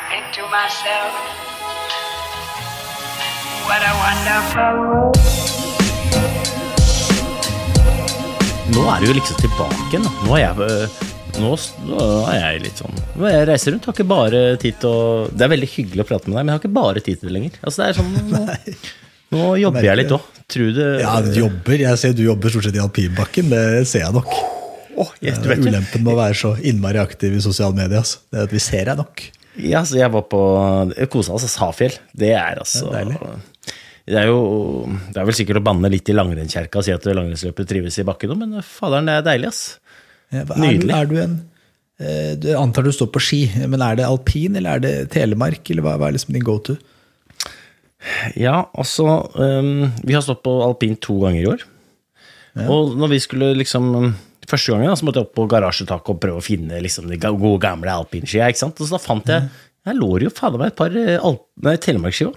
To myself, what a wonderful world. Nå er du jo liksom tilbake igjen. Nå er jeg, øh, nå, nå er jeg litt sånn nå er Jeg reiser rundt, har ikke bare tid til å Det er veldig hyggelig å prate med deg, men jeg har ikke bare tid til det lenger. Altså det er sånn, Nå, nå jobber jeg litt òg. Tror du Ja, du jobber. Jeg ser du jobber stort sett i alpinbakken. Det ser jeg nok. Oh, jeg, du vet. Ulempen med å være så innmari aktiv i sosiale medier. Altså. Det er at vi ser deg nok. Ja, så jeg var på Kosa oss, Hafjell. Det er altså Det er det er jo Det er vel sikkert å banne litt i langrennskjerka og si at langrennsløpet trives i bakken òg, men faderen, det er deilig, ass. Ja, Er Nydelig. er du en eh, du antar du står på ski, men er det alpin eller er det telemark? Eller hva, hva er liksom din go to? Ja, altså um, Vi har stått på alpin to ganger i år. Og når vi skulle liksom Første gangen da, så måtte jeg opp på garasjetaket og prøve å finne liksom, de gode, gamle alpinskia. ikke sant? Og så da fant jeg Jeg lå det jo fader meg et par eh, Alp- nei, òg.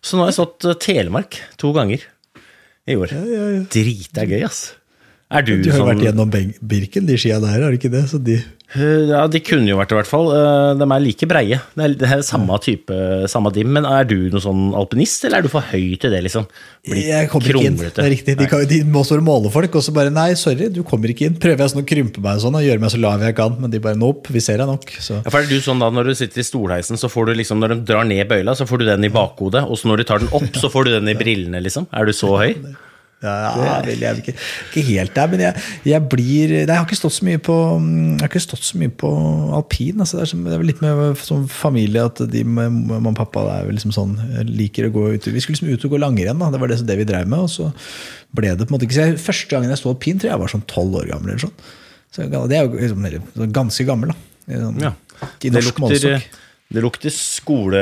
Så nå har jeg stått eh, Telemark to ganger i år. Drita gøy, ass. Er du, Du har jo sånn vært gjennom Birken, de skia der, har du ikke det? Så de, Ja, de kunne jo vært det, i hvert fall. Eh, De er like breie. Det er, det er samme type, samme dim. Men er du noen sånn alpinist, eller er du for høy til det, liksom? Blir jeg kommer ikke inn. Det er riktig. De, kan, de må stå og måle folk, og så bare nei, sorry, du kommer ikke inn. Prøver jeg sånn å krympe meg sånn, og gjøre meg så lav jeg kan, men de bare nope, vi ser deg nok. Så. Ja, for er du sånn da, Når du sitter i stolheisen, så får du liksom, når de drar ned bøyla, så får du den i bakhodet. Og så når de tar den opp, så får du den i brillene, liksom. Er du så høy? Ja, vel, jeg er ikke, ikke helt der, men jeg, jeg blir nei, Jeg har ikke stått så mye på, så mye på alpin. Altså det, er som, det er vel litt med som familie at de med mamma og pappa liksom sånn, liker å gå ut Vi skulle liksom ut og gå langrenn, da. det var det, det vi drev med. Og så ble det på en måte ikke jeg, Første gangen jeg sto alpin, tror jeg jeg var sånn tolv år gammel. eller sånn. Så det er jo liksom, ganske gammel, da. Sånn, Ja. I norsk målestokk. det lukter skole,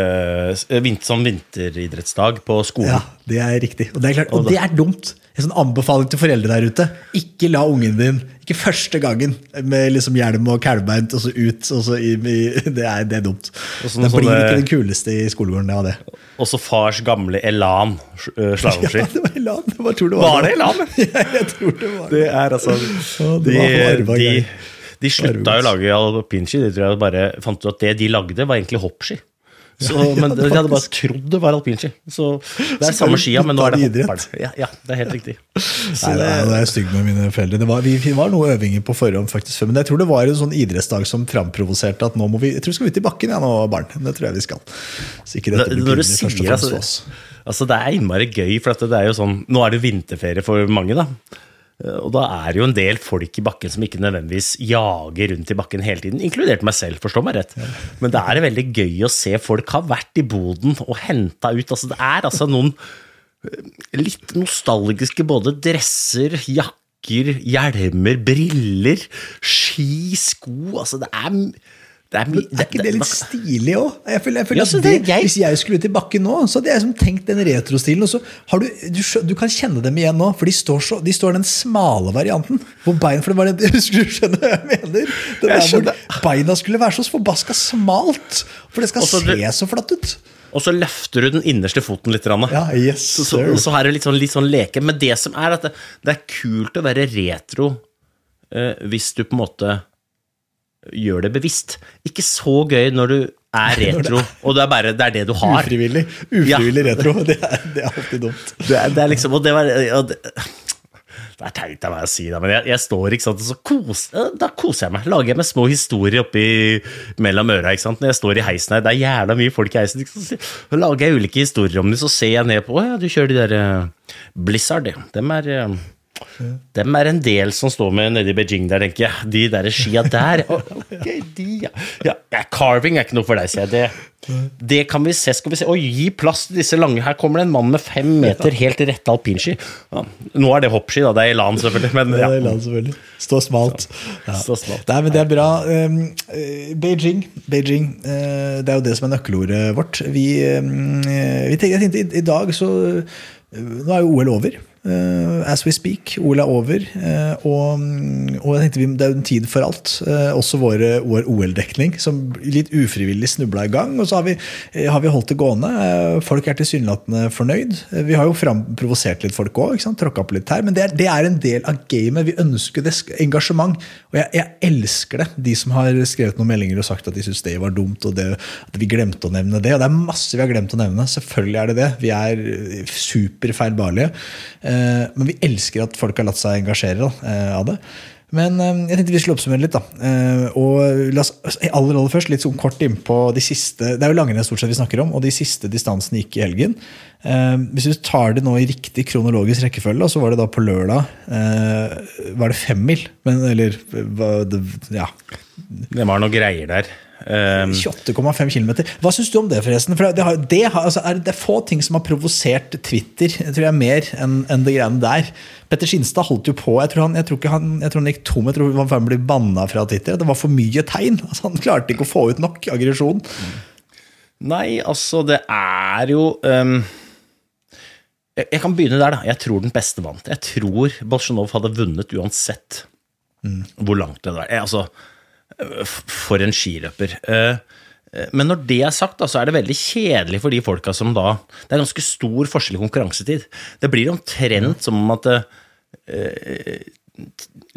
eh, sånn vinteridrettsdag på skolen. Ja, det er riktig. Og det er, klart, og det er dumt. En sånn anbefaling til foreldre der ute. Ikke la ungen din, ikke første gangen, med liksom hjelm og kalvbeint og så ut. Og så i, i, det, er, det er dumt. Og så Det noe blir ikke den kuleste i skolegården av det. Også fars gamle Elan eh, slalåmski. Ja, det var Elan. Tror det Var det Elan? Ja, jeg tror det var Det er altså det De, arva de, de slutta å lage alpinski. De tror jeg bare fant ut at det de lagde, var egentlig hoppski. Så, men ja, de hadde bare trodd det var alpinski. Så det er samme skia, men nå er det hopperen. Ja, ja, det er helt riktig. Så Nei, det, det er stygt stygg med mine foreldre. Det var, vi, vi var noe øvinger på forhånd, faktisk, men jeg tror det var en sånn idrettsdag som framprovoserte at nå må vi Jeg tror vi skal ut i bakken ja, nå, barn. Det tror jeg vi skal. Så ikke dette blir pinlig, først og fremst altså, for oss. altså Det er innmari gøy, for det er jo sånn Nå er det vinterferie for mange, da. Eh, Og da er det jo en del folk i bakken som ikke nødvendigvis jager rundt i bakken hele tiden, inkludert meg selv, forstå meg rett. Men det er veldig gøy å se folk har vært i boden og henta ut. Altså, det er altså noen eh, litt nostalgiske både dresser, jakker, hjelmer, briller, ski, sko Altså, det er er, Er ikke det litt stilig òg? Jeg føler, jeg føler Ja, det, det Hvis jeg skulle ut i bakken nå, så hadde jeg liksom tenkt den retrostilen. Og så har du, du, du kan kjenne dem igjen nå, for de står, så, de står den smale varianten. Hvor bein, for det var det, Husker du skjønner hva jeg mener? Jeg der hvor beina skulle være så forbaska smalt. For det skal Også, se så flatt ut. Og så løfter du den innerste foten litt. Ja, yes, så, så, så er det litt sånn, litt sånn leke. Men det som er at det, det er kult å være retro eh, hvis du på en måte gjør det bevisst. Ikke så gøy når du er retro, og det er bare det, er det du har. Ufrivillig. Ufrivillig retro. Det er, det er alltid dumt. Det er, det er liksom, og det var og det, Det er teit av meg å si det, men jeg, jeg står ikke sant, og så kos, eh, da koser jeg meg. Lager jeg meg små historier oppi mellom øra. ikke sant? Når jeg står i heisen her, det er jævla mye folk i heisen. Ikke sant? Så lager jeg ulike historier om dem, så ser jeg ned på Å ja, du kjører de der eh, Blizzard, ja. Dem er eh, dem er en del som står med nede i Beijing der, tenker jeg. De der skia der. Ok, de, ja. ja. Carving er ikke noe for deg, sier jeg. Det, det kan vi se. Skal vi se. Oi, gi plass til disse lange. Her kommer det en mann med fem meter helt rette alpinski. Ja, nå er det hoppski, da. Det er Elan, selvfølgelig. Men, ja. Det er land, selvfølgelig. Stå smalt. Ja. Stå smalt. Nei, men det er bra. Um, eh, Beijing, Beijing eh, det er jo det som er nøkkelordet vårt. Vi, um, eh, vi tenkte, jeg tenkte i, i dag så Nå er jo OL over. Eh, as we speak. OL er over. eh, og, og jeg tenkte vi, det er jo en tid for alt. eh, også våre, vår OL-dekning, som litt ufrivillig snubla i gang. Og så har vi, har vi holdt det gående. Folk er tilsynelatende fornøyd. Vi har jo framprovosert litt folk òg, tråkka på litt her. Men det er, det er en del av gamet. Vi ønsker det engasjement. Og jeg, jeg elsker det. De som har skrevet noen meldinger og sagt at de syns det var dumt, og det, at vi glemte å nevne det. Og det er masse vi har glemt å nevne. Selvfølgelig er det det. Vi er superfeilbarlige. Eh, men vi elsker at folk har latt seg engasjere eh, av det. Men eh, jeg tenkte vi skulle oppsummere litt. da. Eh, og la oss aller, aller først litt sånn kort innpå de siste Det er jo langrenn stort sett vi snakker om, og de siste distansene gikk i helgen. Eh, hvis du tar det nå i riktig kronologisk rekkefølge, så var det da på lørdag eh, Var det femmil? Men, eller det, ja, Det var noe greier der. Um, 28,5 km. Hva syns du om det, forresten? For det, har, det, har, altså, er, det er få ting som har provosert Twitter jeg tror jeg, mer enn en det greiene der. Petter Skinstad holdt jo på. Jeg tror han, jeg tror ikke han, jeg tror han gikk tom. Jeg tror han ble banna fra Twitter. Det var for mye tegn. Altså, han klarte ikke å få ut nok aggresjon. Nei, altså, det er jo um, jeg, jeg kan begynne der, da. Jeg tror den beste vant. Jeg tror Bolsjunov hadde vunnet uansett hvor langt det var. Jeg, altså, for en skiløper. Eh, eh, Men når det er sagt, da, så er det veldig kjedelig for de folka som da Det er ganske stor forskjell i konkurransetid. Det blir omtrent som om at eh,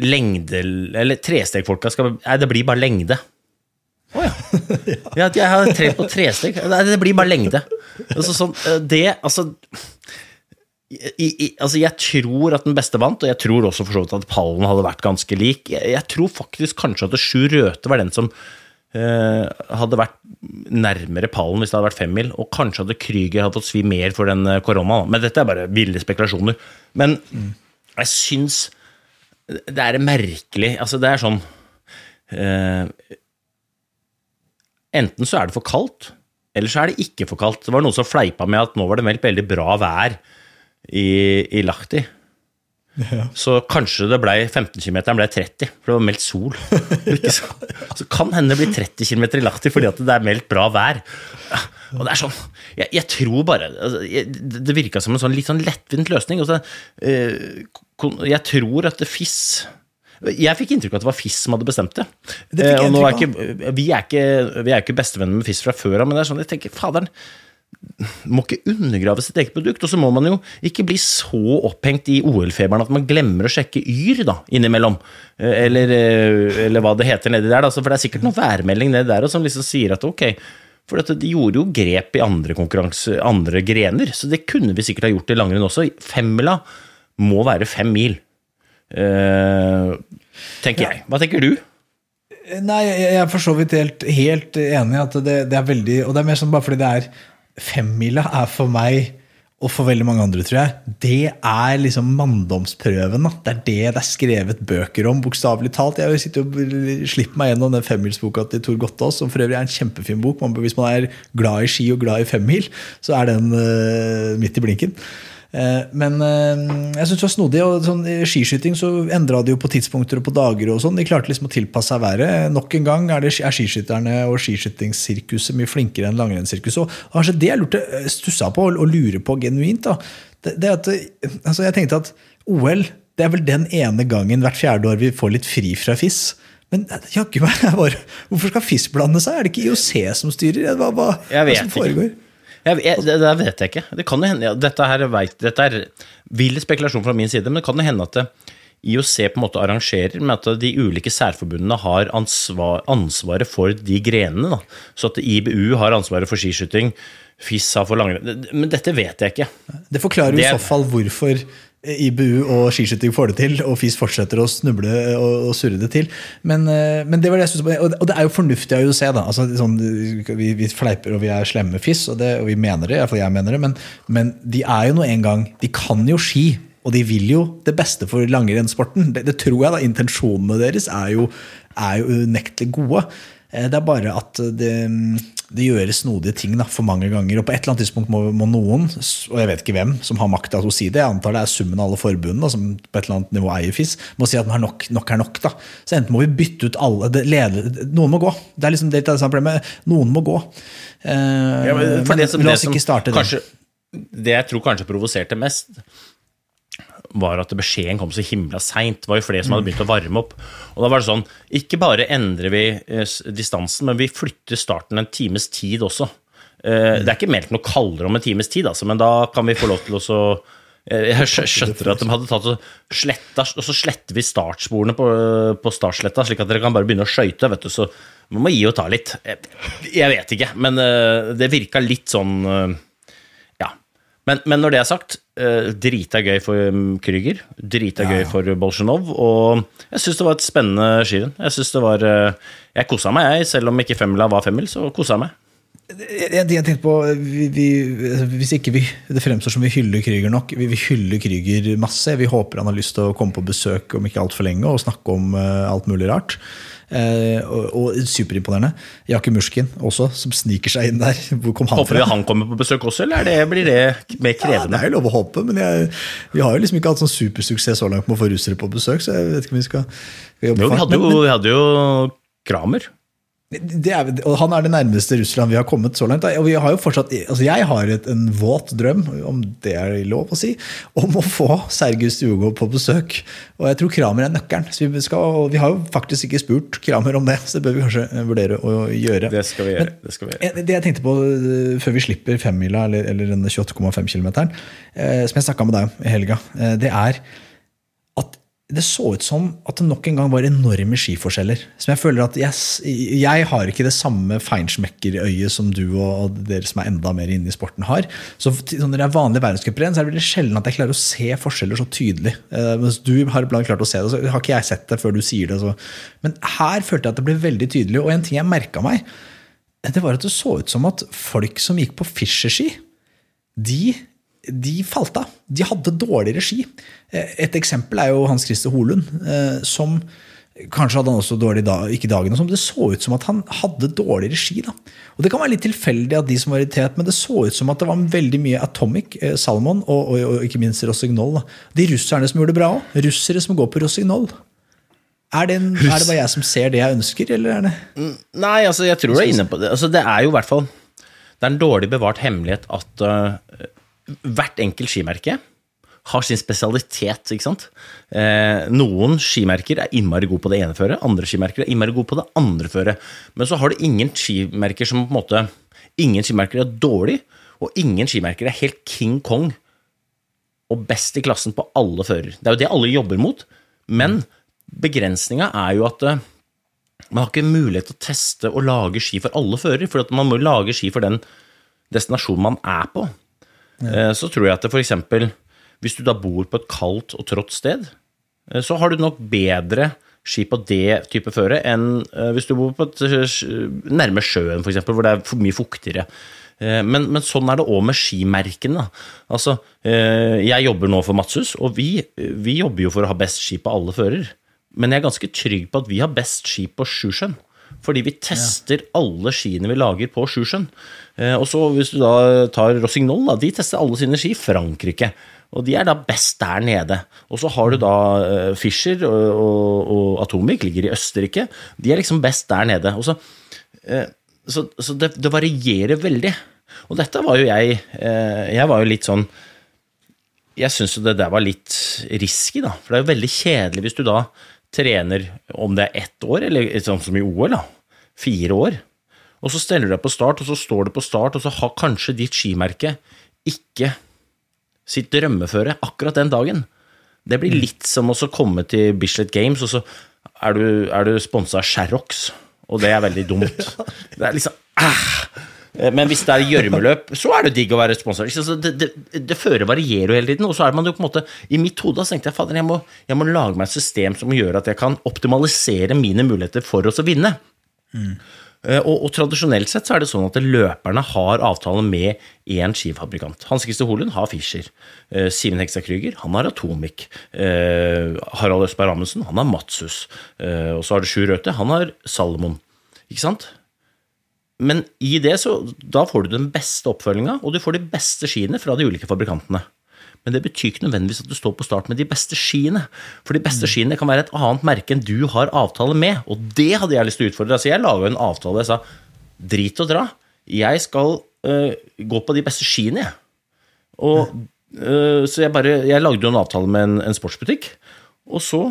lengde Eller trestegfolka skal Nei, det blir bare lengde. Å ja. ja. Jeg har trent på tresteg. Nei, det blir bare lengde. Altså, sånn, det Altså i, i, altså Jeg tror at den beste vant, og jeg tror også for så vidt at pallen hadde vært ganske lik. Jeg, jeg tror faktisk kanskje at Sjur Røthe var den som øh, hadde vært nærmere pallen hvis det hadde vært femmil, og kanskje hadde Krüger hadde fått svi mer for den eh, korona. Men dette er bare ville spekulasjoner. Men jeg syns det er merkelig Altså, det er sånn øh, Enten så er det for kaldt, eller så er det ikke for kaldt. Det var noen som fleipa med at nå var det meldt veldig bra vær i, i Lahti. Så kanskje det ble 15 km ble 30, for det var meldt sol. Så, kan hende det blir 30 km i Lahti fordi at det er meldt bra vær. Og det er sånn, Jeg, jeg tror bare altså, jeg, Det virka som en sånn litt sånn lettvint løsning. Så, eh, jeg tror at det FIS jeg fikk inntrykk av at det var FIS som hadde bestemt det. Det Eh, er ikke, vi, er ikke, vi er ikke bestevenner med FIS fra før av, men det er sånn, jeg tenker, faderen må ikke undergrave sitt eget produkt. Og så må man jo ikke bli så opphengt i OL-feberen at man glemmer å sjekke Yr da, innimellom. Eh, Eller, eh, eller hva det heter nedi der. Da. For det er sikkert noen værmelding nedi der som liksom sier at ok, for de gjorde jo grep i andre, andre grener, så det kunne vi sikkert ha gjort i langrenn også. Femmila må være fem mil. Eh, tenker jeg. Hva tenker du? Nei, jeg er for så vidt helt, helt enig i at det, det er veldig Og det er mer sånn bare fordi det er Femmila er for meg, og for veldig mange andre, tror jeg, det er liksom manndomsprøven. Da. Det er det det er skrevet bøker om, bokstavelig talt. Jeg sitter og slipper meg gjennom den femmilsboka til Tor Gottaas, som for øvrig er en kjempefin bok. Hvis man er glad i ski og glad i femmil, så er den uh, midt i blinken. Eh, Men eh, jeg synes det var snodig. og sånn, I skiskyting så endra de jo på tidspunkter og på dager. og sånn. De klarte liksom å tilpasse seg været. Nok en gang er, det, er skiskytterne og skiskytingssirkuset mye flinkere enn langrennssirkuset. Og kanskje det jeg lurte, eh, stussa på og, og lurer på genuint, da, det, det at altså Jeg tenkte at OL det er vel den ene gangen hvert fjerde år vi får litt fri fra FIS. Men jaggu meg, hvorfor skal FIS blande seg? Er det ikke IOC som styrer? Hva, hva, Jeg vet hva som ikke. Jeg, jeg, det, det vet jeg ikke. Det kan jo hende, ja, dette, her vet, dette er vill spekulasjon fra min side, men det kan jo hende at det, IOC på en måte arrangerer med at de ulike særforbundene har ansvar, ansvaret for de grenene. Da. Så at IBU har ansvaret for skiskyting, FIS har for langrenn Men dette vet jeg ikke. Det forklarer Det- i så fall hvorfor IBU og skiskyting får det til, og FIS fortsetter å snuble og, og surre det til. Men, eh, men det var det jeg synes, og det er jo fornuftig av IOC. da, altså, sånn, vi, vi fleiper og vi er slemme med FIS, og, det, og vi mener det, iallfall jeg mener det, men, men de er jo nå en gang De kan jo ski. Og de vil jo det beste for langrennssporten. Det, det tror jeg da, Intensjonene deres er jo, er jo unektelig gode. Eh, Det er bare at det, det gjøres snodige ting da, for mange ganger. Og på et eller annet tidspunkt må, må noen, og jeg vet ikke hvem, som har makta til å si det, jeg antar det er summen av alle forbundene som på et eller annet nivå eier FIS, må si at nok, nok er nok. da. Så enten må vi bytte ut alle det, leder, Noen må gå. Det er liksom det, det samme problemet. Noen må gå. Eh, Ja, men for men det som- la det oss som ikke starte det. kanskje, Det jeg tror kanskje provoserte mest, var at beskjeden kom så himla seint. Det var jo flere som hadde begynt å varme opp. Og da var det sånn Ikke bare endrer vi eh, distansen, men vi flytter starten en times tid også. Eh, Det er ikke meldt noe kaldere om en times tid, altså, men da kan vi få lov til å eh, jeg skjønner at de hadde tatt og sletta, og så sletter vi startsporene på, på startsletta, slik at dere kan bare begynne å skøyte. vet du, så Man må gi og ta litt. Jeg, vet ikke, men det virka litt sånn ja. Men, men når det er sagt, uh, drita gøy for um, Krüger. Drita gøy for Bolsjunov. Og jeg syns det var et spennende skirenn. Jeg synes det var eh, Jeg kosa meg, jeg. Selv om ikke femmila var femmil, så kosa jeg meg. Jeg, jeg, jeg tenkte på, vi, vi, Hvis ikke vi, det fremstår som vi hyller Krüger nok Vi, vi hyller Krüger masse. Vi håper han har lyst til å komme på besøk om ikke altfor lenge og snakke om uh, alt mulig rart. Uh, og, og superimponerende. Jakke Murskin også, som sniker seg inn der. Hvor kom han Håper vi han kommer på besøk også, eller er det, blir det mer Ja, det er jo lov å håpe, men jeg, vi har jo liksom ikke hatt sånn supersuksess så langt med å få russere på besøk, så jeg vet ikke om vi skal, skal jobbe Jo, vi hadde jo, vi hadde jo Kramer. Det er, han er det nærmeste Russland vi har kommet så langt. Og vi har jo fortsatt, altså Jeg har et, en våt drøm, om det er lov å si, om å få Sergius Djugov på besøk. Og jeg tror Kramer er nøkkelen. Så vi, skal, og vi har jo faktisk ikke spurt Kramer om det, så det bør vi kanskje vurdere å gjøre. Det skal vi gjøre. Det skal vi gjøre. Eh, Det jeg tenkte på eh, før vi slipper femmila, eller, eller denne 28,5 km, eh, som jeg snakka med deg om i helga, eh, det er det så ut som at det nok en gang var enorme skiforskjeller. Som jeg føler at jeg, jeg har ikke det samme feinschmeckerøyet som du og, dere som er enda mer inne i sporten har. Så sånn når det er vanlig verdenscuprenn, er det veldig sjelden at jeg klarer å se forskjeller så tydelig. Eh, mens du har iblant klart å se det, så har ikke jeg sett det før du sier det. Så. Men her følte jeg at det ble veldig tydelig, og en ting jeg merka meg, det var at det så ut som at folk som gikk på Fischer-ski, de, de falt av. De hadde dårlig ski. Eh, Et eksempel er jo Hans Christer Holund, eh, som Kanskje hadde han også dårlig dag, ikke dagen, men det så ut som at han hadde dårlig regi. da. Og Det kan være litt tilfeldig at de som var i tet, men det så ut som at det var veldig mye Atomic, eh, Salmon og, og, og ikke minst Rossignol. Da. De russerne som gjorde det bra òg. Russere som går på Rossignol. Er det, en, er det bare jeg som ser det jeg ønsker, eller er det Nei, altså, jeg tror du er inne på det. Altså, det er jo i hvert fall Det er en dårlig bevart hemmelighet at uh, hvert enkelt skimerke har sin spesialitet, ikke sant. Eh, noen skimerker er innmari gode på det ene føret, andre skimerker er innmari gode på det andre føret. Men så har du ingen skimerker som på en måte Ingen skimerker er dårlig, og ingen skimerker er helt King Kong og best i klassen på alle fører. Det er jo det alle jobber mot, men begrensninga er jo at eh, man har ikke mulighet til å teste og lage ski for alle fører, for man må lage ski for den destinasjonen man er på. Eh, Så tror jeg at eksempel, hvis du da bor på et kaldt og trått sted, eh, så har du nok bedre ski på det type føre enn eh, hvis du bor på et nærme sjøen, eksempel, hvor det er mye fuktigere. Men, men sånn er det òg med skimerkene. Altså, jeg jobber nå for Matshus, og vi, vi jobber jo for å ha best ski på alle fører. Men jeg er ganske trygg på at vi har best ski på Sjusjøen. Fordi vi tester alle skiene vi lager på Sjusjøen. Eh, Og så hvis du da tar Rossignol, da, de tester alle sine ski i Frankrike. Og de er da best der nede. Og så har du da eh, Fischer og, og, og Atomic, ligger i Østerrike. De er liksom best der nede. Og så, eh, så, så det, det varierer veldig. Og dette var jo jeg Jeg var jo litt sånn jeg syns jo det der var litt risky, da. For det er jo veldig kjedelig hvis du da trener om det er ett år, eller sånn som i OL, da. Fire år. Og så steller du deg på start, og så står du på start, og så har kanskje ditt skimerke ikke sitt drømmeføre akkurat den dagen. Det blir litt som å så komme til Bislett Games, og så er du, er du sponsa av Sherrox, og det er veldig dumt. Det er liksom ah, Eh, Men hvis det er gjørmeløp, så er det digg å være? Så det, det, det fører varierer jo hele tiden. Og så er man jo på en måte I mitt hode tenkte jeg fader, jeg må, jeg må lage meg et system som gjør at jeg kan optimalisere mine muligheter for oss å vinne. Mm. Og, og tradisjonelt sett så er det sånn at løperne har avtale med én skifabrikant. Hans Christer Holund har Fischer. Eh, Simen Hekstad Krüger, han har Atomic. Eh, Harald Østberg Amundsen, han har Matsus. Eh, og så har du Sjur Røthe, han har Salomon. Ikke sant? Men i det så, da får du den beste oppfølginga, og du får de beste skiene fra de ulike fabrikantene. Men det betyr ikke nødvendigvis at du står på start med de beste skiene. For de beste skiene kan være et annet merke enn du har avtale med, og det hadde jeg lyst til å utfordre. Så jeg laga en avtale jeg sa drit og dra. Jeg skal øh, gå på de beste skiene, jeg. Og, øh, så jeg bare Jeg lagde jo en avtale med en, en sportsbutikk, og så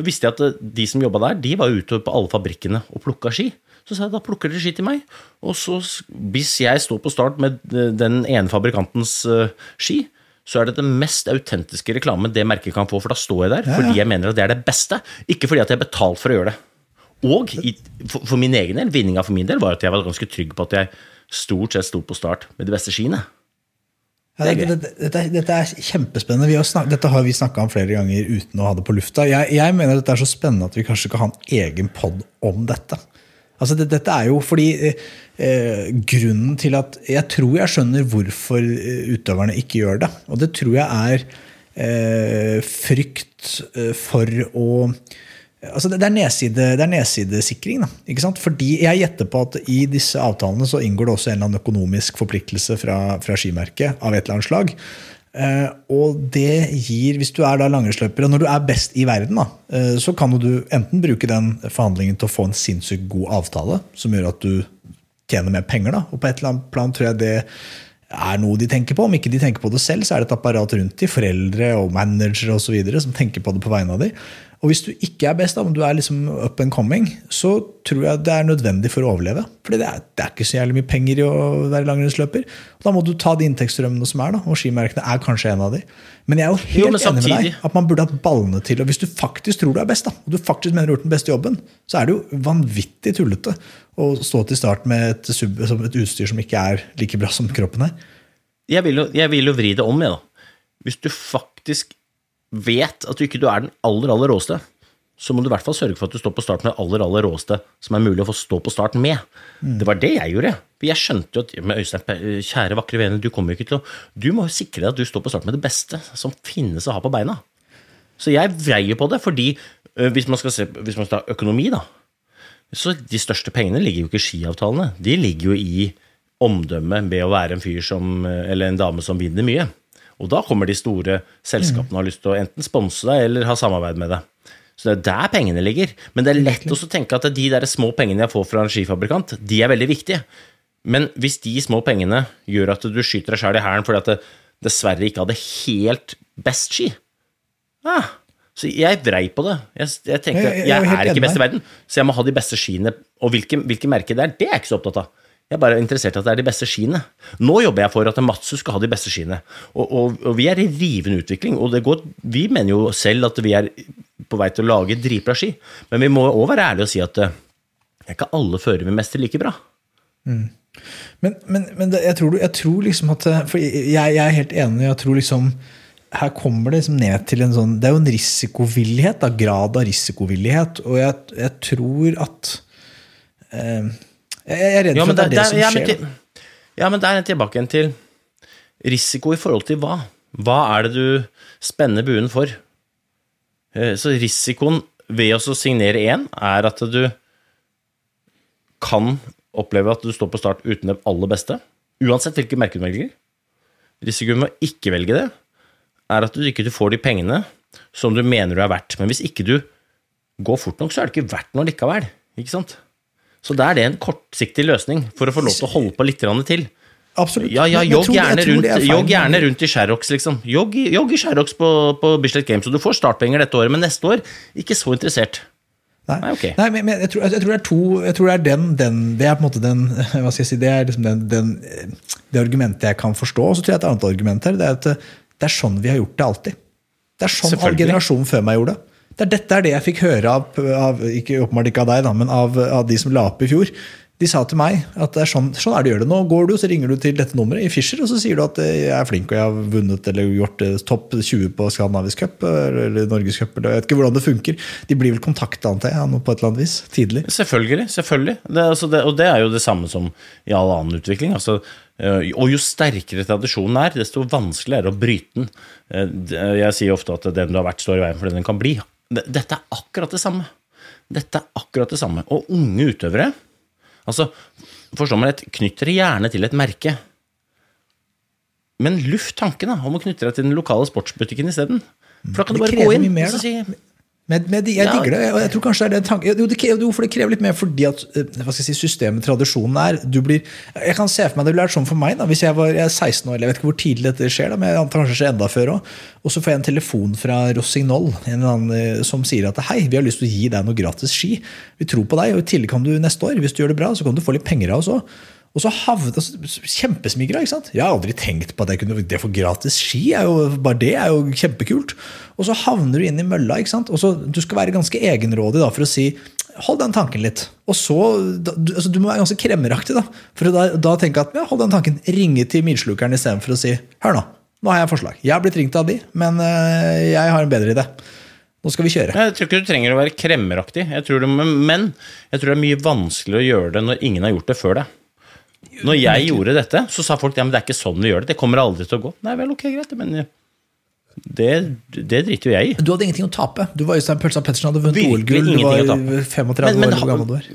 visste jeg at de som jobba der, de var ute på alle fabrikkene og plukka ski. Så sa jeg da plukker dere ski til meg. Og så, hvis jeg står på start med eh, den ene fabrikantens eh, ski, så er det den mest autentiske reklamen det merket kan få, for da står jeg der fordi jeg mener at det er det beste, ikke fordi at jeg er betalt for å gjøre det. Og i, for, for min egen del, vinninga for min del, var at jeg var ganske trygg på at jeg stort sett sto på start med de beste skiene. Ja, Det er dette, dette, er- dette er kjempespennende. Vi har snak, dette har vi snakka om flere ganger uten å ha det på lufta. Jeg, jeg mener dette er så spennende at vi kanskje skal ha en egen pod om dette. Altså det, dette er jo fordi eh, eh, Grunnen til at Jeg tror jeg skjønner hvorfor eh, utøverne ikke gjør det. Og det tror jeg er eh, frykt eh, for å Altså det, er nedside, det er nedsidesikring. Da? Fordi Jeg gjetter på at i disse avtalene så inngår det også en eller annen økonomisk forpliktelse fra, fra skimerket av et eller annet slag. Eh, og det gir, hvis du er da langrennsløper, og når du er best i verden, da, eh, så kan du enten bruke den forhandlingen til å få en sinnssykt god avtale, som gjør at du tjener mer penger. da, og på et eller annet plan tror jeg det er noe de tenker på. Om ikke de tenker på det selv, så er det et apparat rundt de, foreldre og managere osv. som tenker på det på vegne av de. Og hvis du ikke er best, da, men du er liksom up and coming, så tror jeg det er nødvendig for å overleve. Fordi det er, det er ikke så jævlig mye penger i å være langrennsløper. Da må du ta de inntektsstrømmene som er, da, og skimerkene er kanskje en av de. Men jeg er jo helt Jo, enig med deg at man burde hatt ballene til. Og hvis du faktisk tror du er best, da, og du faktisk mener du har gjort den beste jobben, så er det jo vanvittig tullete å stå til start med et, sub, et utstyr som ikke er like bra som kroppen er. Jeg vil jo, jeg vil jo vri det om, jeg, da. Hvis du faktisk vet at du ikke du er den aller, aller råeste, så må du i hvert fall sørge for at du står på start med det aller, aller råeste som er mulig å få stå på start med. Det var det jeg gjorde. Jeg skjønte jo at men Øystein, kjære vakre vene, du kommer jo ikke til å Du må jo sikre deg at du står på start med det beste som finnes å ha på beina. Så jeg vrei på det, fordi hvis man skal se hvis man skal ta økonomi, da, så de største pengene ligger jo ikke i skiavtalene. De ligger jo i omdømmet ved å være en fyr som, eller en dame som vinner mye. Og da kommer de store selskapene og har lyst til å enten sponse deg eller ha samarbeid med deg. Så det er der pengene ligger. Men det er lett å tenke at de der små pengene jeg får fra en skifabrikant, de er veldig viktige. Men hvis de små pengene gjør at du skyter deg sjæl i hælen fordi at det dessverre ikke hadde helt best ski, ah, så jeg vrei på det. Jeg, jeg tenkte Jeg- jeg- jeg er ikke best i verden, så jeg må ha de beste skiene. Og hvilke, hvilke merker det er, det er jeg ikke så opptatt av. Jeg er bare interessert i at det er de beste skiene. Nå jobber jeg for at Matsu skal ha de beste skiene. Og, og, og vi er i rivende utvikling. Og går, vi mener jo selv at vi er på vei til å lage dritbra ski. Men vi må òg være ærlige og si at eh, det er ikke alle førere vi mestrer like bra. Men, men, men det, jeg, tror, jeg tror liksom at For jeg, jeg er helt enig. Jeg tror liksom her kommer det liksom ned til en sånn Det er jo en risikovillighet, da, grad av risikovillighet. Og jeg, jeg tror at eh, jeg, er redd Ja, for at det er det der- som ja, skjer. til, ja, men der er jeg tilbake igjen til risiko i forhold til hva? Hva er det du spenner buen for? Eh, Så risikoen ved å signere én er at du kan oppleve at du står på start uten det aller beste, uansett hvilke merke du velger. Risikoen med å ikke velge det er at du ikke får de pengene som du mener du er verdt. Men hvis ikke du går fort nok, så er det ikke verdt noe likevel. Ikke sant? Så da er det en kortsiktig løsning for å få lov til å holde på litt til. Absolutt. Ja, ja, jogg gjerne, rundt, jogg gjerne rundt i Sherrox, liksom. Jogg, jogg i Sherrox på, på Bislett Games, og du får startpenger dette året, men neste år ikke så interessert. Nei, Nei, okay. Nei men men jeg, tror, jeg tror det er to Jeg tror det er den, den Det er på en måte den Hva skal jeg si Det er liksom den, den, det argumentet jeg kan forstå. Og så tror jeg et annet argument her det er at det er sånn vi har gjort det alltid. Det er sånn all generasjonen før meg gjorde det. Det er dette er det jeg fikk høre av, av ikke åpenbart ikke av deg, da, men av, av de som la opp i fjor. De sa til meg at det er sånn, sånn er det gjør det. Nå går du, så ringer du til dette nummeret i Fischer, og så sier du at eh, jeg er flink og jeg har vunnet eller gjort eh, topp 20 på Skandinavisk cup eller Norgescup. Jeg vet ikke hvordan det funker. De blir vel kontakta, antar jeg, på et eller annet vis, tidlig. Selvfølgelig. selvfølgelig. Det, altså det, og det er jo det samme som i all annen utvikling. Altså, eh, og jo sterkere tradisjonen er, desto vanskeligere er å bryte den. Jeg sier ofte at den du har vært, står i veien for den den kan bli. Det- Dette er akkurat det samme. Dette er akkurat det samme. Og unge utøvere Altså, forstår meg rett, knytt dere gjerne til et merke. Men luft tanken da, om å knytte deg til den lokale sportsbutikken isteden. For da kan du bare gå inn mer, og si Men, men jeg Ja. digger det. og jeg tror kanskje det er den tanken jo, det jo, for det krever litt mer fordi at eh, hva skal jeg si, systemet, tradisjonen er du blir, Jeg kan se for meg det ville vært sånn for meg da, hvis jeg var jeg er 16 år. Jeg vet ikke hvor tidlig dette skjer, da, men jeg antar kanskje det skjer enda før òg. Og så får jeg en telefon fra Rossignol en eller annen, eh, som sier at hei, vi har lyst til å gi deg noe gratis ski. Vi tror på deg, og i tillegg kan du neste år, hvis du gjør det bra, så kan du få litt penger av oss òg. Og så havnet altså, Kjempesmigra. ikke sant? Jeg har aldri tenkt på at jeg kunne det for gratis ski. Er jo, bare det er jo kjempekult. Og så havner du inn i mølla. ikke sant? Og så Du skal være ganske egenrådig da, for å si hold den tanken litt. Og så, da, du, altså, du må være ganske kremmeraktig. Da for å da, da tenke at ja, hold den tanken. Ringe til milslukeren istedenfor å si hør nå, nå har jeg forslag. Jeg har blitt ringt av de, men øh, jeg har en bedre idé. Nå skal vi kjøre. Jeg tror ikke du trenger å være kremmeraktig, jeg det, men jeg tror det er mye vanskeligere å gjøre det når ingen har gjort det før deg. Når jeg gjorde dette, så sa folk ja, men det er ikke sånn vi gjør det. Det kommer aldri til å gå. Nei vel, ok, greit, men det, det driter jo jeg i. Du hadde ingenting å tape. Du var Øystein Pølsa Pettersen, hadde vunnet OL-gull. Du var tape. 35 Men- men år, hvor gammel du var.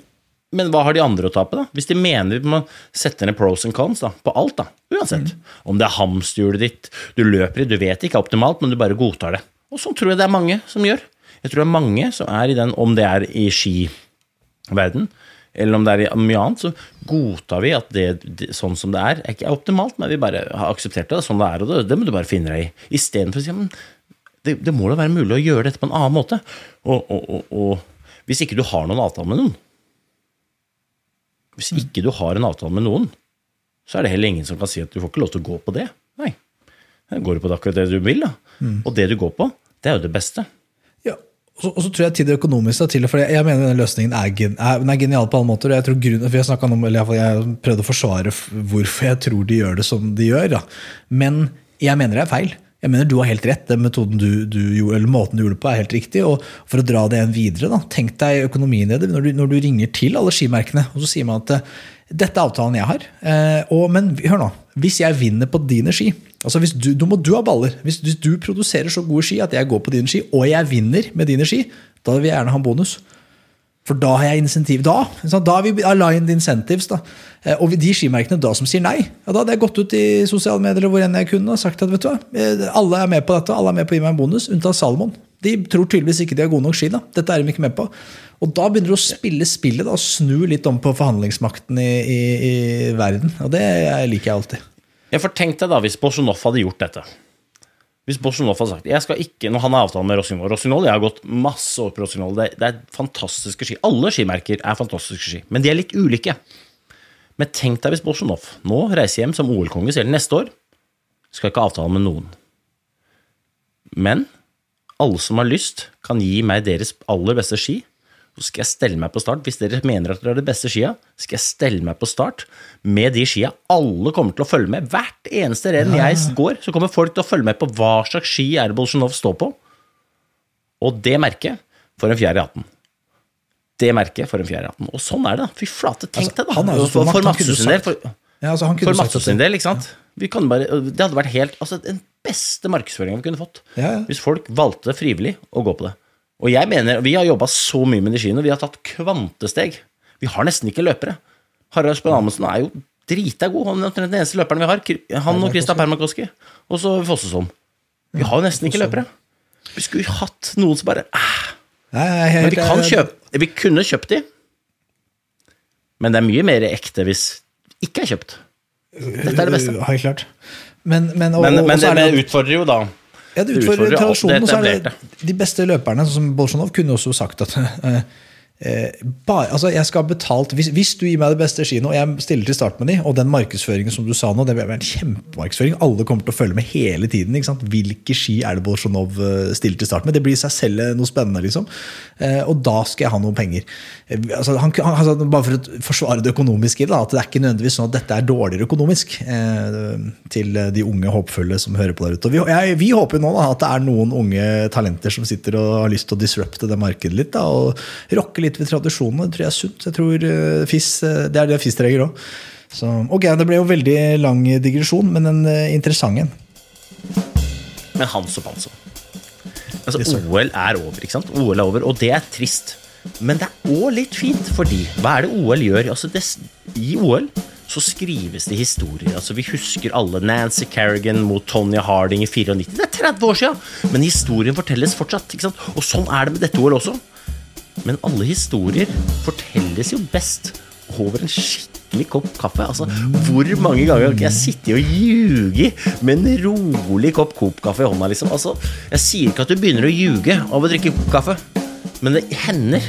Men hva har de andre å tape, da? Hvis de mener vi må sette ned pros and cons da, på alt, da. Uansett. Om det er hamsterhjulet ditt du løper i, du vet ikke er optimalt, men du bare godtar det. Og sånn tror jeg det er mange som gjør. Jeg tror det er mange som er i den, om det er i skiverden, eller om det er mye annet, så godtar vi at det, det sånn som det er, er ikke optimalt, men vi bare har akseptert det, sånn det er, og det, det må du bare finne deg i. Istedenfor å si men det, det må da være mulig å gjøre dette på en annen måte. Og, og, og, og hvis ikke du har noen avtale med noen, hvis ikke du har en avtale med noen, så er det heller ingen som kan si at du får ikke lov til å gå på det. Nei. Går du på akkurat det du vil, da. Og det du går på, det er jo det beste. Så, og så tror jeg til det økonomiske til, for jeg, jeg mener den løsningen er, gen, er, er genial på alle måter. og Jeg tror grunnen, for jeg, om, eller jeg, jeg prøvde å forsvare hvorfor jeg tror de gjør det som de gjør. Da. Men jeg mener det er feil. Jeg mener Du har helt rett. Den metoden du, du eller måten du gjorde det på, er helt riktig. og For å dra det en videre, da, tenk deg økonomien i det. Når du, når du ringer til alle skimerkene, og så sier man at dette er avtalen jeg har. Eh, og, men hør nå, hvis jeg vinner på dine ski altså hvis du, Da må du ha baller. Hvis, hvis du produserer så gode ski at jeg går på dine ski, og jeg vinner med dine ski, da vil jeg gjerne ha en bonus. For da har jeg insentiv. Da? Da har vi aligned incentives. da. Eh, Og de skimerkene da som sier nei, ja, da hadde jeg gått ut i sosiale medier hvor enn jeg kunne og sagt at vet du hva, eh, alle er med på dette, alle er med på å gi meg en bonus, unntatt Salomon. De tror tydeligvis ikke de har gode nok ski. da. Dette er de ikke med på. Og da begynner du å spille spillet da, og snu litt om på forhandlingsmakten i, i, i verden. Og det liker jeg alltid. Jeg får tenkt deg da hvis Bolsjunov hadde gjort dette. Hvis Bolsjunov hadde sagt jeg skal ikke, Når han har avtale med Rossignol Rossignol, Jeg har gått masse år på Rossignol. Det, det er fantastiske ski. Alle skimerker er fantastiske ski, men de er litt ulike. Men tenk deg hvis Bolsjunov nå reiser hjem som OL-konge selv neste år. Skal ikke avtale med noen. Men alle som har lyst, kan gi meg deres aller beste ski. Så skal jeg stelle meg på start. Hvis dere mener at dere har de beste skia, skal jeg stelle meg på start med de skia. Alle kommer til å følge med. Hvert eneste renn jeg går, så kommer folk til å følge med på hva slags ski er det Bolsjunov står på. Og det merket får en fjerde i hatten. Det merket får en fjerde i hatten. Og sånn er det. da. Fy flate, tenk Altså, deg, da. han er jo For, for Madsen sin del. For, Ja, altså, for sin del, ikke sant. Vi kan bare, det hadde vært helt Altså, den beste markedsføringa vi kunne fått. Ja, ja. Hvis folk valgte frivillig å gå på det. Og jeg mener, Vi har jobba så mye med de skiene, vi har tatt kvantesteg. Vi har nesten ikke løpere. Harald Spøn Amundsen er jo drita god. Han er omtrent den eneste løperen vi har. Han og Krista Permakoski. Og så Fossesholm. Vi har jo nesten ikke løpere. Vi skulle hatt noen som bare ah. Men vi kan kjøpe Vi kunne kjøpt de. Men det er mye mer ekte hvis ikke er kjøpt. Dette er det beste. Helt klart. Men, men, og, Men, men det, det utfordrer jo da Ja, det Det utfordrer utfordrer tradisjonen. det er de beste løperne, som Bolsjunov, kunne også sagt at eh, bare, altså jeg skal betalt hvis, hvis du gir meg det beste skiene, og jeg stiller til start med de, og den markedsføringen som du sa nå, det blir en kjempemarkedsføring. Alle kommer til å følge med hele tiden. ikke sant? Hvilke ski er det Bolsjunov eh, stiller til start med? Det blir i seg selv eh, noe spennende, liksom. Eh, og da skal jeg ha noen penger. Eh, altså, han, altså, bare for å forsvare det økonomiske i det, at det er ikke nødvendigvis sånn at dette er dårligere økonomisk eh, til de unge håpfulle som hører på der ute. Og vi, jeg, vi håper jo nå da, at det er noen unge talenter som sitter og har lyst til å disrupte det markedet litt. da, og rocke litt ved tradisjonene. Det tror jeg er sunt. Jeg tror eh, FIS, eh, Det er det FIS trenger òg. Ok, det ble jo veldig lang digresjon, men en eh, interessant en. Men Hans og Panso. Altså, OL er over, ikke sant? OL er over, og det er trist. Men det er òg litt fint, fordi hva er det OL gjør? Altså, det, I OL så skrives det historier. Altså, vi husker alle Nancy Kerrigan mot Tonya Harding i 94. Det er 30 år siden! Men historien fortelles fortsatt. ikke sant? Og sånn er det med dette OL også. Men alle historier fortelles jo best over en skikkelig kopp kaffe. Altså, Hvor mange ganger har ikke jeg sittet og ljuget med en rolig kopp Coop-kaffe i hånda? liksom? Altså, Jeg sier ikke at du begynner å ljuge av å drikke Coop-kaffe, men det hender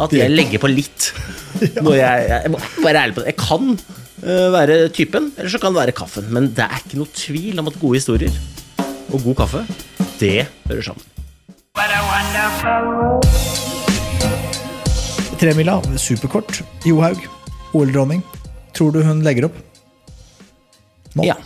at jeg legger på litt. Når jeg, jeg må være ærlig på det. Jeg kan øh, være typen, eller så kan det være kaffen. Men det er ikke noe tvil om at gode historier og god kaffe, det hører sammen. What a wonderful. Tremila, superkort. Johaug, OL-dronning. Tror du hun legger opp? Nå? Ja.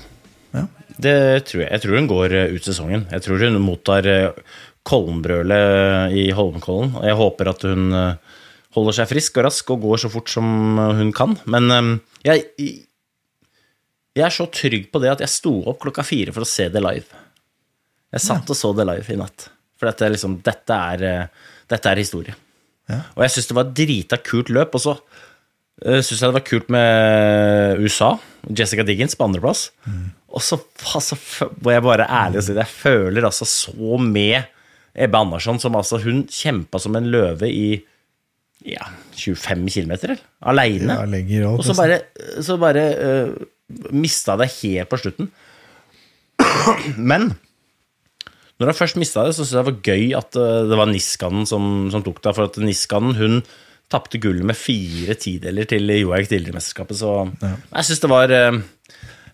Ja. Det tror jeg. Jeg tror hun går eh, ut sesongen. Jeg tror hun mottar eh, Kollenbrølet i Holmenkollen. Jeg håper at hun eh, holder seg frisk og rask og går så fort som hun kan. Men jeg, jeg er så trygg på det at jeg sto opp klokka fire for å se det live. Jeg satt og så det live i natt. For dette, liksom, dette, er, dette er historie. Og jeg syns det var et drita kult løp. Og så uh, syns jeg det var kult med USA. Jessica Diggins på andreplass. Og så altså, må jeg bare ærlig si det, jeg føler altså så med Ebbe Andersson, som altså Hun kjempa som en løve i ja, 25 km, aleine. Ja, og så bare, så bare uh, mista det helt på slutten. Men når jeg først mista det, så syntes jeg det var gøy at uh, det var Niskanen som, som tok det. For at Niskanen hun tapte gullet med fire tideler til Johaug tidligere i mesterskapet. Så jeg syns det var uh,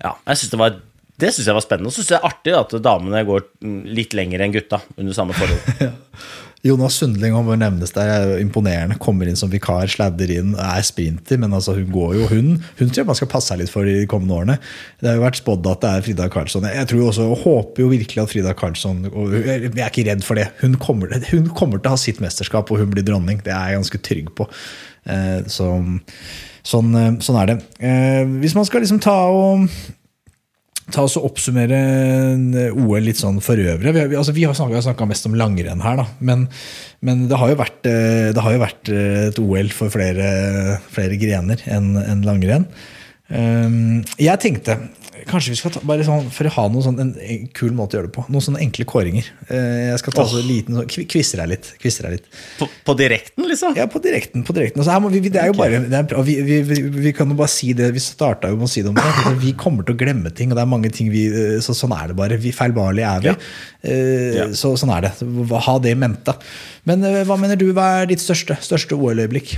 Ja, jeg synes det var det syns jeg var spennende. Og så syns jeg det er artig at damene går litt lenger enn gutta under samme forhold. Jonas Sundling han bør nevnes der, er imponerende. Kommer inn som vikar, sladder inn, er sprinter, men altså hun går jo Hun Hun tror jeg man skal passe seg litt for de kommende årene. Det har jo vært spådd at det er Frida Karlsson. Jeg tror også, og håper jo virkelig at Frida Karlsson og Jeg er ikke redd for det. Hun kommer, hun kommer til å ha sitt mesterskap, og hun blir dronning. Det er jeg ganske trygg på. Eh, Så, sånn, eh, sånn er det. Eh, Hvis man skal liksom ta og ta oss og oppsummere eh, OL litt sånn for øvrig. Vi altså, vi har snakka mest om langrenn her, da. Men, men det har vært, eh, det har jo vært eh, et OL for flere, flere grener enn en langrenn. Um, jeg tenkte kanskje vi skal ta bare sånn, for å ha noe sånn, en, en kul måte å gjøre det på. Noen sånne enkle kåringer. Eh, jeg skal ta så liten så, Kvisser deg litt. Kvisser deg litt. På, på direkten, liksom? Ja, på direkten. på direkten. Altså, her må vi, det er jo bare, det er, vi, vi, vi, kan jo bare si det, vi starta jo med å si det om det. Vi kommer til å glemme ting, og det er mange ting vi eh, så Sånn er det bare. Vi Feilbarlige er vi. Eh, Ja. Så, sånn er det. Ha det i mente. Men hva mener du, hva er ditt største, største OL-øyeblikk?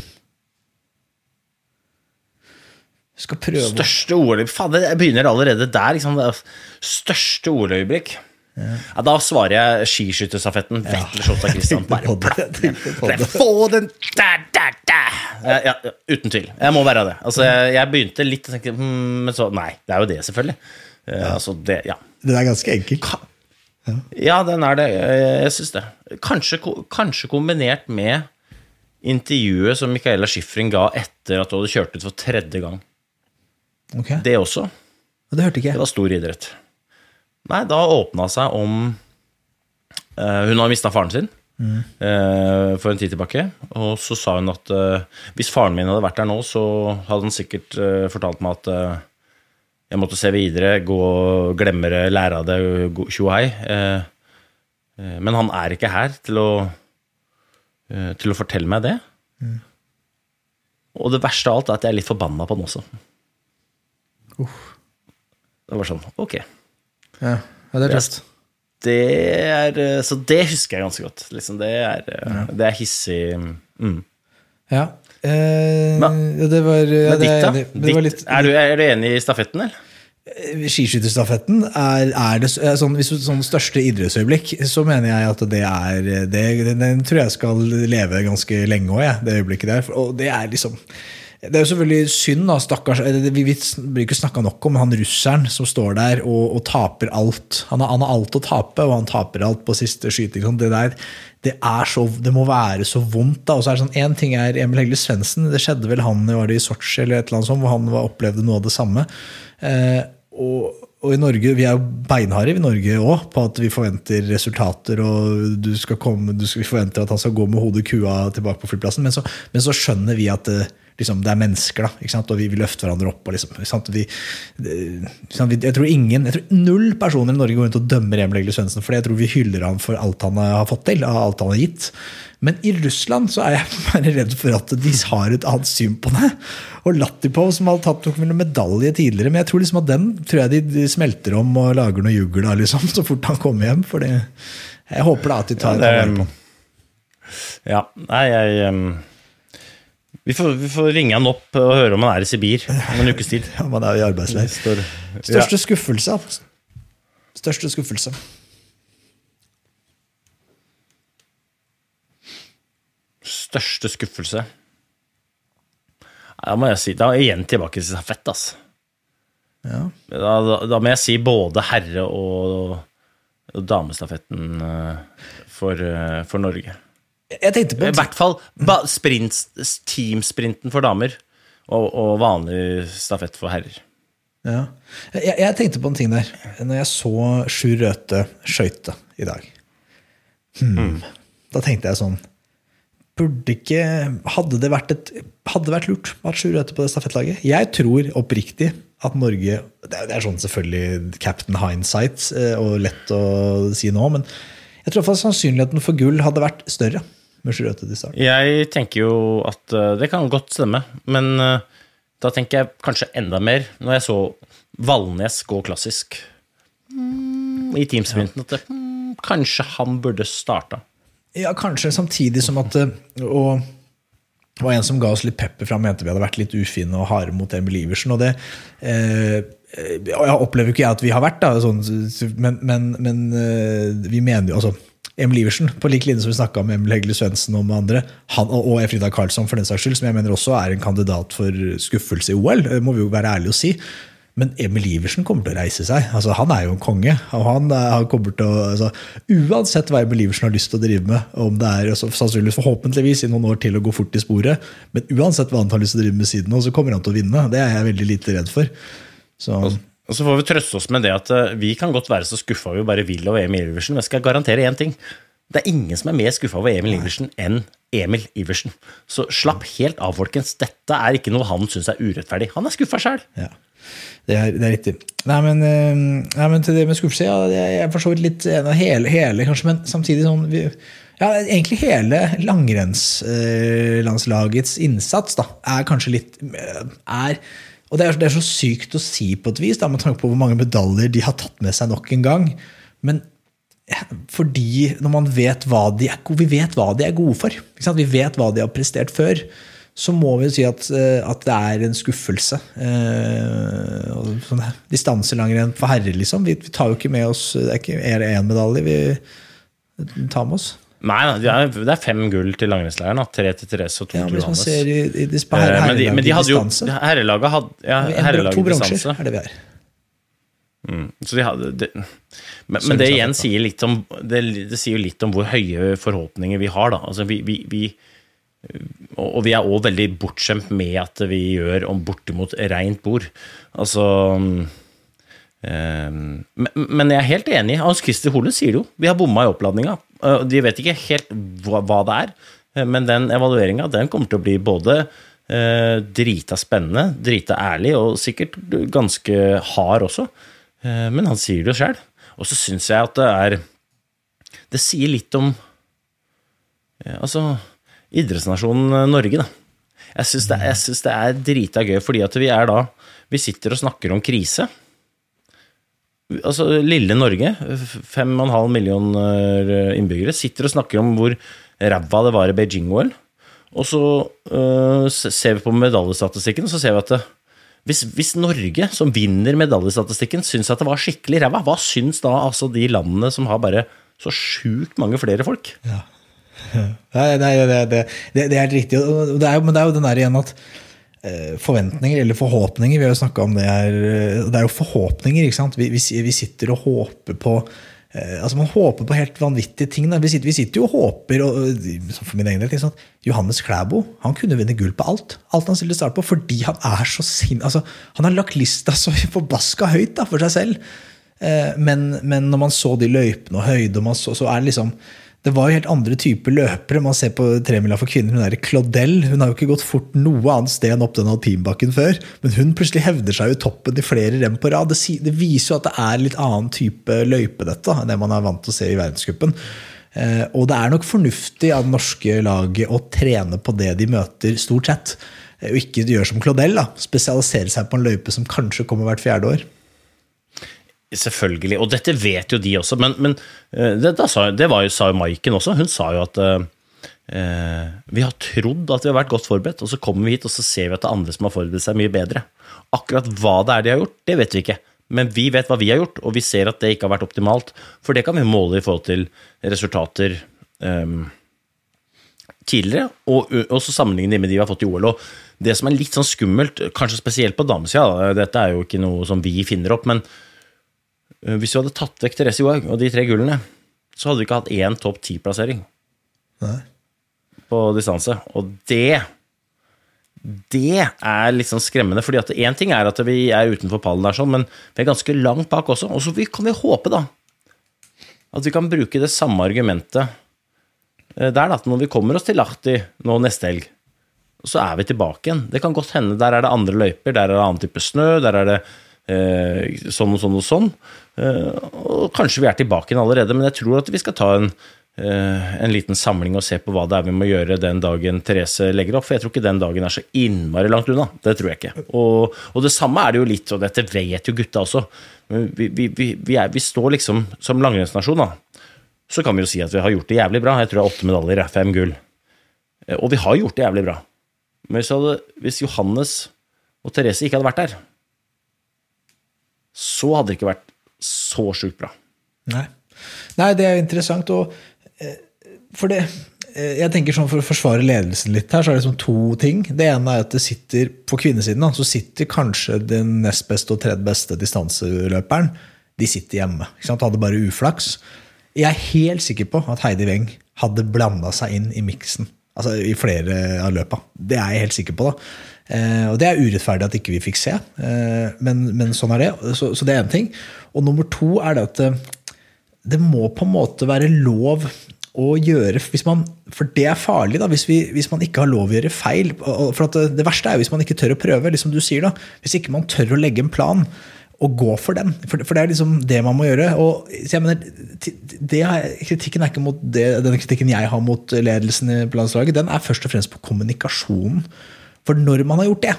Skal prøve Største OL-øyeblikk Faen, det begynner allerede der. Liksom. Største OL-øyeblikk. Ja, da svarer jeg skiskytterstafetten. Vetle Sjåstad Christian. Bare tenkte. Få den der, der, der! Ja, ja, ja, uten tvil. Jeg må være det. Altså, jeg, jeg begynte litt å tenke hmm, Men så Nei, det er jo det, selvfølgelig. Eh, Altså, det, ja. Den er ganske enkel. ja, den er det. Jeg, jeg syns det. Kanskje, kanskje kombinert med intervjuet som Michaela Schifrin ga etter at hun hadde kjørt ut for tredje gang. Ok, Det også. Det hørte ikke Det var stor idrett. Nei, da åpna seg om eh, Hun har mista faren sin eh, for en tid tilbake. Og så sa hun at eh, hvis faren min hadde vært der nå, så hadde han sikkert fortalt meg at jeg måtte se videre, gå og glemme det, lære av det, tjo hei. Men han er ikke her til å, til å fortelle meg det. Og det verste av alt er at jeg er litt forbanna på han også. Det var sånn, ok. Ja, ja, det er tøft. Det er, eh, så det husker jeg ganske godt. Liksom, det, er, ja. det er hissig mm. Ja. Eh, Men- det var, ja, det, ditt, da? var litt, er, du, er du enig i stafetten, eller? Skiskytterstafetten er, det sånn, hvis du, sånn største idrettsøyeblikk, så mener jeg at det er det, Den tror jeg skal leve ganske lenge òg, det øyeblikket der. Og det er liksom det er jo selvfølgelig synd, da, stakkars Vi blir ikke snakka nok om han russeren som står der og, og taper alt. Han har, han har alt å tape, og han taper alt på siste skyting. Det der, det, så, det må være så vondt. da, og så er det sånn, Én ting er Emil Hegle Svendsen. Det skjedde vel han var det i Sotsji eller et eller annet sånt, hvor han var, opplevde noe av det samme. Eh, og, og i Norge, Vi er jo beinharde i Norge òg på at vi forventer resultater. og du skal komme, du skal, Vi forventer at han skal gå med hodet kua tilbake på flyplassen. Men så, men så skjønner vi at det, liksom, det er mennesker, da, og vi, vi løfter hverandre opp. og liksom? Vi, det? Jeg tror ingen, jeg tror null personer i Norge går rundt og dømmer Emil Egil Svendsen, for jeg tror vi hyller han for alt han har fått til. og alt han har gitt. Men i Russland så er jeg bare redd for at de har et annet syn på det. Og Latipov, som har tatt vel medalje tidligere, men jeg tror liksom at den tror jeg de, smelter om og lager noe juggel av liksom, så fort han kommer hjem. For jeg håper da at de tar, Ja, det- vare på. Ja, nei, jeg um, vi, får, vi får ringe han opp og høre om han er i Sibir om en ukes tid. Ja, Man er jo i arbeidsleir. Står, Største skuffelse? altså. Største skuffelse. Største skuffelse? Da må jeg si, da er jeg igjen tilbake til stafett, altså. Ja. Da, da, da må jeg si både herre- og, og damestafetten eh, for, eh, for Norge. Jeg tenkte på I hvert fall teamsprinten for damer og, og vanlig stafett for herrer. Ja. Jeg, jeg tenkte på en ting der når jeg så Sjur Røthe skøyte i dag. Hmm. Da tenkte jeg sånn Burde ikke Hadde det vært, et, hadde det vært lurt at Sjur Røthe på det stafettlaget? Jeg tror oppriktig at Norge Det er, det er sånn selvfølgelig captain hindsight eh, og lett å si nå, men jeg tror sannsynligheten for gull hadde vært større med til start. Jeg tenker jo at eh, det kan godt stemme, men eh, da tenker jeg kanskje enda mer når jeg så Valnes gå klassisk mm, i teamsprinten, at det, mm, kanskje han burde starta. Ja, kanskje samtidig som at eh, Og det var en som ga oss litt pepper for han mente vi hadde vært litt ufine og harde mot Emil Iversen. Og det eh, jeg opplever ikke jeg at vi har vært, da, sånn, men, men, men eh, vi mener jo altså Emil Iversen, på lik linje som vi snakka med Emil Hegle Svendsen og med andre, han, og og Frida Karlsson for den saks skyld, som jeg mener også er en kandidat for skuffelse i OL, må vi jo være ærlige å si. Men Emil Iversen kommer til å reise seg. Altså, han er jo en konge. og han, er- han kommer til å, altså, Uansett hva Emil Iversen har lyst til å drive med, om det er altså, sannsynligvis forhåpentligvis i noen år til å gå fort i sporet, men uansett hva han har lyst til å drive med siden nå, så kommer han til å vinne. Det er jeg veldig lite redd for. Så, Og så får vi trøste oss med det at eh, vi kan godt være så skuffa vi bare vil over Emil Iversen, men jeg skal garantere én ting. Det er ingen som er mer skuffa over Emil Iversen enn Emil Iversen. Så slapp helt av, folkens. Dette er ikke noe han syns er urettferdig. Han er skuffa sjæl. ja. Det er, det er riktig. Nei, men, eh, nei, men til det med skuffelse, ja, jeg er for så vidt litt hele, hele, kanskje, men samtidig sånn vi, ja, Egentlig hele langrennslandslagets innsats da, er kanskje litt eh, er, Og det er, det er så sykt å si på et vis, da, med tanke på hvor mange medaljer de har tatt med seg nok en gang. Men fordi når man vet hva de er, vi vet hva de er gode for, vi vet hva de har prestert før, så må vi si at, eh, at det er en skuffelse. Eh, sånn Distanselangrenn for herrer, liksom. Vi, vi tar jo ikke med oss Det er ikke én medalje vi tar med oss. Nei, det er, det er fem gull til langrennsleiren. Tre til Therese og to Ja, til Johannes. i, i, på Eh, her, men, de, men de hadde jo Herrelaget hadde ja, herrelaget to bronser er det vi er. Så de hadde, det, men, men det igjen sier litt om det, det sier jo litt om hvor høye forhåpninger vi har. da. Altså vi, vi, vi, og vi er òg veldig bortskjemt med at vi gjør om bortimot rent bord. Altså eh, men, men jeg er helt enig. Hans Christer Hole sier det jo. Vi har bomma i oppladninga. Eh, De vet ikke helt hva, det er, eh, men den evalueringa kommer til å bli både eh, drita spennende, drita ærlig og sikkert ganske hard også. Men han sier det jo sjøl. Og så syns jeg at det er Det sier litt om Altså idrettsnasjonen Norge, da. Jeg syns det, det er drita gøy, fordi at vi er da Vi sitter og snakker om krise. Altså lille Norge, fem og en halv millioner innbyggere, sitter og snakker om hvor ræva det var i Beijing-OL. Og så uh, ser vi på medaljestatistikken, og så ser vi at det, hvis, hvis Norge, som vinner medaljestatistikken, syns at det var skikkelig ræva, hva syns da altså de landene som har bare så sjukt mange flere folk? Nei, nei, det, det, det, er helt riktig. men det er jo den der igjen at eh, forventninger eller forhåpninger Vi har jo snakka om det her. eh, Det er jo forhåpninger. ikke sant? Vi, vi, sitter og håper på eh, altså Man håper på helt vanvittige ting. Vi, sitter, vi sitter jo og håper og, For min egen del ikke sant? Johannes Klæbo han kunne vinne gull på alt. Alt han stilte start på, fordi han er så sin... Altså, han har lagt lista så forbaska høyt da, for seg selv. Eh, Men, men når man så de løypene og høyde, så, så er det liksom det var jo helt andre typer løpere. Man ser på tremila for kvinner. Hun er Claudel hun har jo ikke gått fort noe annet sted enn opp den alpinbakken før. Men hun plutselig hevder seg jo toppen i flere renn på rad. Det, viser jo at det er litt annen type løype dette, enn det man er vant til å se i verdenscupen. Eh, og det er nok fornuftig av det norske laget å trene på det de møter, stort sett. Eh, Og ikke gjøre som Claudel, da, spesialisere seg på en løype som kanskje kommer hvert fjerde år. Selvfølgelig, og dette vet jo de også, men, men eh, det, sa, det jo, sa jo Maiken også. Hun sa jo at eh, eh, vi har trodd at vi har vært godt forberedt, og så kommer vi hit og så ser vi at det er andre som har forberedt seg mye bedre. Akkurat hva det er de har gjort, det vet vi ikke. Men vi vet hva vi har gjort, og vi ser at det ikke har vært optimalt. For det kan vi måle i forhold til resultater eh, tidligere, og og også sammenligne med de vi har fått i OL. Og det som er litt sånn skummelt, kanskje spesielt på damesida, dette er jo ikke noe som vi finner opp, men Hvis du hadde tatt vekk Therese Johaug og de tre gullene, så hadde vi ikke hatt én topp ti-plassering på distanse. Og det det er litt sånn skremmende. fordi at Én ting er at vi er utenfor pallen, der sånn, men vi er ganske langt bak også. Og så kan vi håpe da at vi kan bruke det samme argumentet eh, der, da, at når vi kommer oss til Lahti nå neste helg, så er vi tilbake igjen. Det kan godt hende der er det andre løyper, der er det annen type snø, der er det eh, sånn og sånn og sånn. Eh, og kanskje vi er tilbake igjen allerede, men jeg tror at vi skal ta en, eh, en liten samling og se på hva det er vi må gjøre den dagen Therese legger opp, for jeg tror ikke den dagen er så innmari langt unna. Det tror jeg ikke. Og, og det samme er det jo litt, og dette vet jo gutta også. Vi, vi, vi, er, vi står liksom som langrennsnasjon, da. Så kan vi jo si at vi har gjort det jævlig bra. Jeg tror det er åtte medaljer, fem gull. Eh, Og vi har gjort det jævlig bra. Men hvis, hadde, hvis Johannes og Therese ikke hadde vært der, så hadde det ikke vært så sjukt bra. Nei. Nei, det er interessant. Og, eh, for det eh, jeg tenker sånn For å forsvare ledelsen litt her, så er det liksom to ting. Det ene er at det sitter på kvinnesiden så sitter kanskje den nest beste og tredje beste distanseløperen. De sitter hjemme. Ikke sant? Hadde bare uflaks. Jeg er helt sikker på at Heidi Weng hadde blanda seg inn i miksen. Altså i flere av løpa. Det er jeg helt sikker på. da. Eh, og det er urettferdig at ikke vi fikk se, eh, men, men sånn er det. Så, så det er én ting. Og nummer to er det at eh, det må på en måte være lov å gjøre man, For det er farlig da, hvis, vi, hvis man ikke har lov å gjøre feil. For det, verste er jo hvis man ikke tør å prøve. liksom du sier da, Hvis ikke man tør å legge en plan og gå for den. For, for det er liksom det man må gjøre. og jeg mener, det Kritikken er ikke mot det, den kritikken jeg har mot ledelsen i landslaget. Den er først og fremst på kommunikasjonen. For når man har gjort det,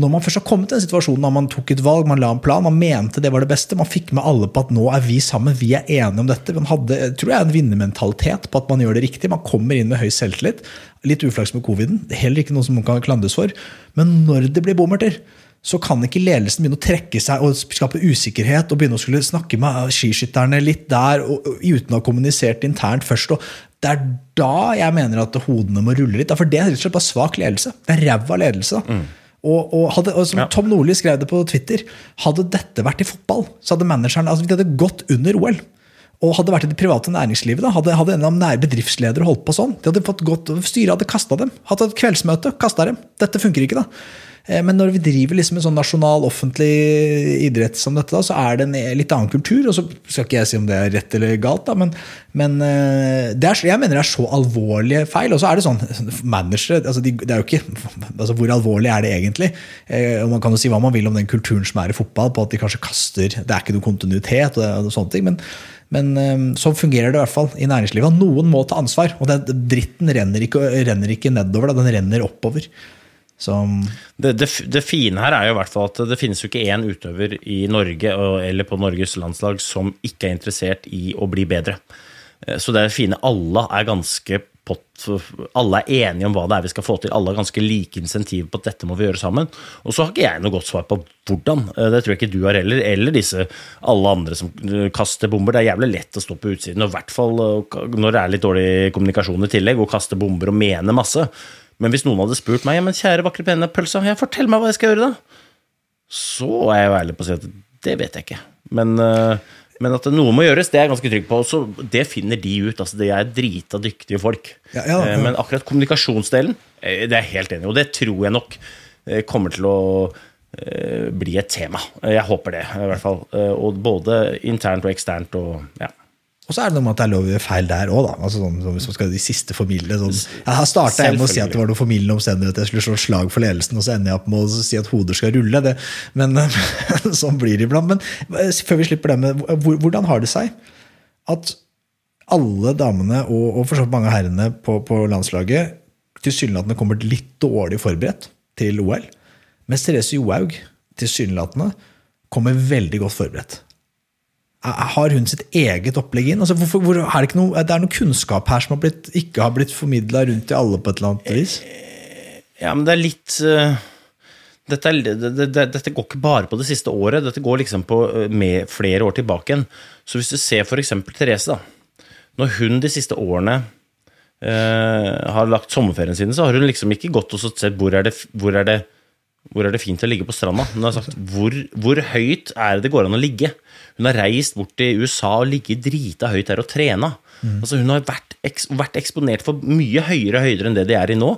når man først har kommet til den situasjonen da man tok et valg, man la en plan, man mente det var det beste, man fikk med alle på at nå er vi sammen, vi er enige om dette. Man hadde tror jeg, en vinnermentalitet på at man gjør det riktig. Man kommer inn med høy selvtillit. Litt uflaks med coviden, er heller ikke noe som man kan klandres for. Men når det blir bommerter, så kan ikke ledelsen begynne å trekke seg og skape usikkerhet og begynne å skulle snakke med skiskytterne litt der og, og, uten å ha kommunisert internt først. Og det er da jeg mener at hodene må rulle litt. For det er rett og slett bare svak ledelse. Det er ræva ledelse. Mm. Og, og, hadde, og som Ja. Tom Nordli skrev det på Twitter, hadde dette vært i fotball, så hadde manageren altså, de hadde gått under OL. Og hadde vært i det private næringslivet, da, hadde, hadde en av nære bedriftsledere holdt på sånn. De hadde fått gått, Styret hadde kasta dem. Hatt et kveldsmøte, kasta dem. Dette funker ikke, da. Eh, Men når vi driver liksom en sånn nasjonal, offentlig idrett som dette, da, så er det en litt annen kultur. Og så skal ikke jeg si om det er rett eller galt, da, men, men eh, er, jeg mener det er så alvorlige feil. Og så er det sånn managere altså de, altså Hvor alvorlig er det egentlig? Eh, og Man kan jo si hva man vil om den kulturen som er i fotball, på at de kanskje kaster Det er ikke noe kontinuitet og, og sånne ting. men men sånn fungerer det i hvert fall i næringslivet. Noen må ta ansvar. Og den dritten renner ikke, renner ikke nedover, den renner oppover. Så Det, det, det fine her er jo i hvert fall at det finnes jo ikke én utøver i Norge eller på Norges landslag som ikke er interessert i å bli bedre. Eh, Så det er fine. Alle er ganske pott Alle er enige om hva det er vi skal få til. Alle har ganske like insentiv på at dette må vi gjøre sammen. Og så har ikke jeg noe godt svar på hvordan. Eh, Det tror jeg ikke du har heller. Eller disse alle andre som eh, kaster bomber. Det er jævlig lett å stå på utsiden, og i hvert fall når det er litt dårlig kommunikasjon i tillegg, og kaste bomber og mene masse. Men hvis noen hadde spurt meg ja, men kjære vakre pene pølsa, ja, fortell meg hva jeg skal gjøre, da. Så er jeg jo ærlig på å si at det vet jeg ikke. Men, eh, men at noe må gjøres, det er jeg ganske trygg på. Og så det finner de ut. altså De er drita dyktige folk. Ja, ja. Eh, Men akkurat kommunikasjonsdelen, eh, det er jeg helt enig i. Og det tror jeg nok kommer til å bli et tema. Jeg håper det, i hvert fall. Og både internt og eksternt og ja. Og så er det noe med at det er lov å gjøre feil der òg, da. Altså, sånn, sånn, hvis man skal de siste formildende sånn. Her starta med å si at det var noen formildende omstendigheter, jeg skulle slå slag for ledelsen, og så ender jeg opp med å si at hoder skal rulle. Det, men sånn blir det iblant. Men eh, før vi slipper det med, hvordan har det seg at alle damene, og, og for så vidt mange av herrene på, på landslaget, tilsynelatende kommer litt dårlig forberedt til OL, mens Therese Johaug tilsynelatende kommer veldig godt forberedt. Har hun sitt eget opplegg inn? Altså, hvorfor, hvor, er det, noe, det er noe kunnskap her som har blitt, ikke har blitt formidla rundt til alle på et eller annet vis? Ja, men det er litt uh, dette, er, det, det, det, dette går ikke bare på det siste året, dette går liksom på eh, med flere år tilbake igjen. Så hvis du ser eksempel Therese, da. Når hun de siste årene uh, har lagt sommerferien sin, så har hun liksom ikke gått og sett hvor er det, hvor er det, hvor er det fint å ligge på stranda. Hun har sagt hvor, hvor høyt er det det går an å ligge. Hun har reist bort til USA og ligget drita høyt der og trena. Altså hun har vært, vært eksponert for mye høyere høyder enn det de er i nå,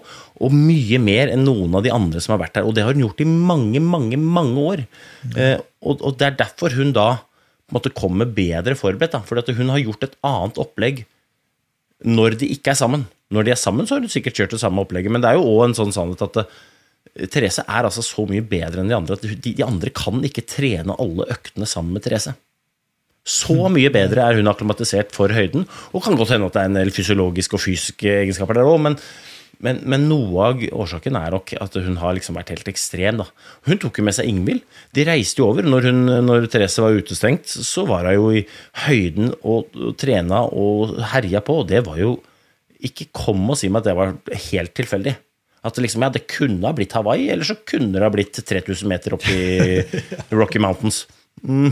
og mye mer enn noen av de andre som har vært der. Og det har hun gjort i mange, mange, mange år. Eh, og, og det er derfor hun da måtte komme bedre forberedt. For hun har gjort et annet opplegg når de ikke er sammen. Når de er sammen, så har hun sikkert kjørt det samme opplegget, men det er jo òg en sånn sannhet at eh, Therese er altså så mye bedre enn de andre at de, de andre kan ikke trene alle øktene sammen med Therese. Så mye bedre er hun akklimatisert for høyden, og kan godt hende at det er en del fysiologiske og fysiske egenskaper der òg, men, men, men noe av årsaken er nok at hun har liksom vært helt ekstrem. Da. Hun tok jo med seg Ingvild. De reiste jo over. Når, hun, når Therese var utestengt, så var hun jo i høyden og, og trena og herja på, og det var jo Ikke kom og si meg at det var helt tilfeldig. At liksom, ja, det kunne ha blitt Hawaii, eller så kunne det ha blitt 3000 meter opp i Rocky Mountains. Mm.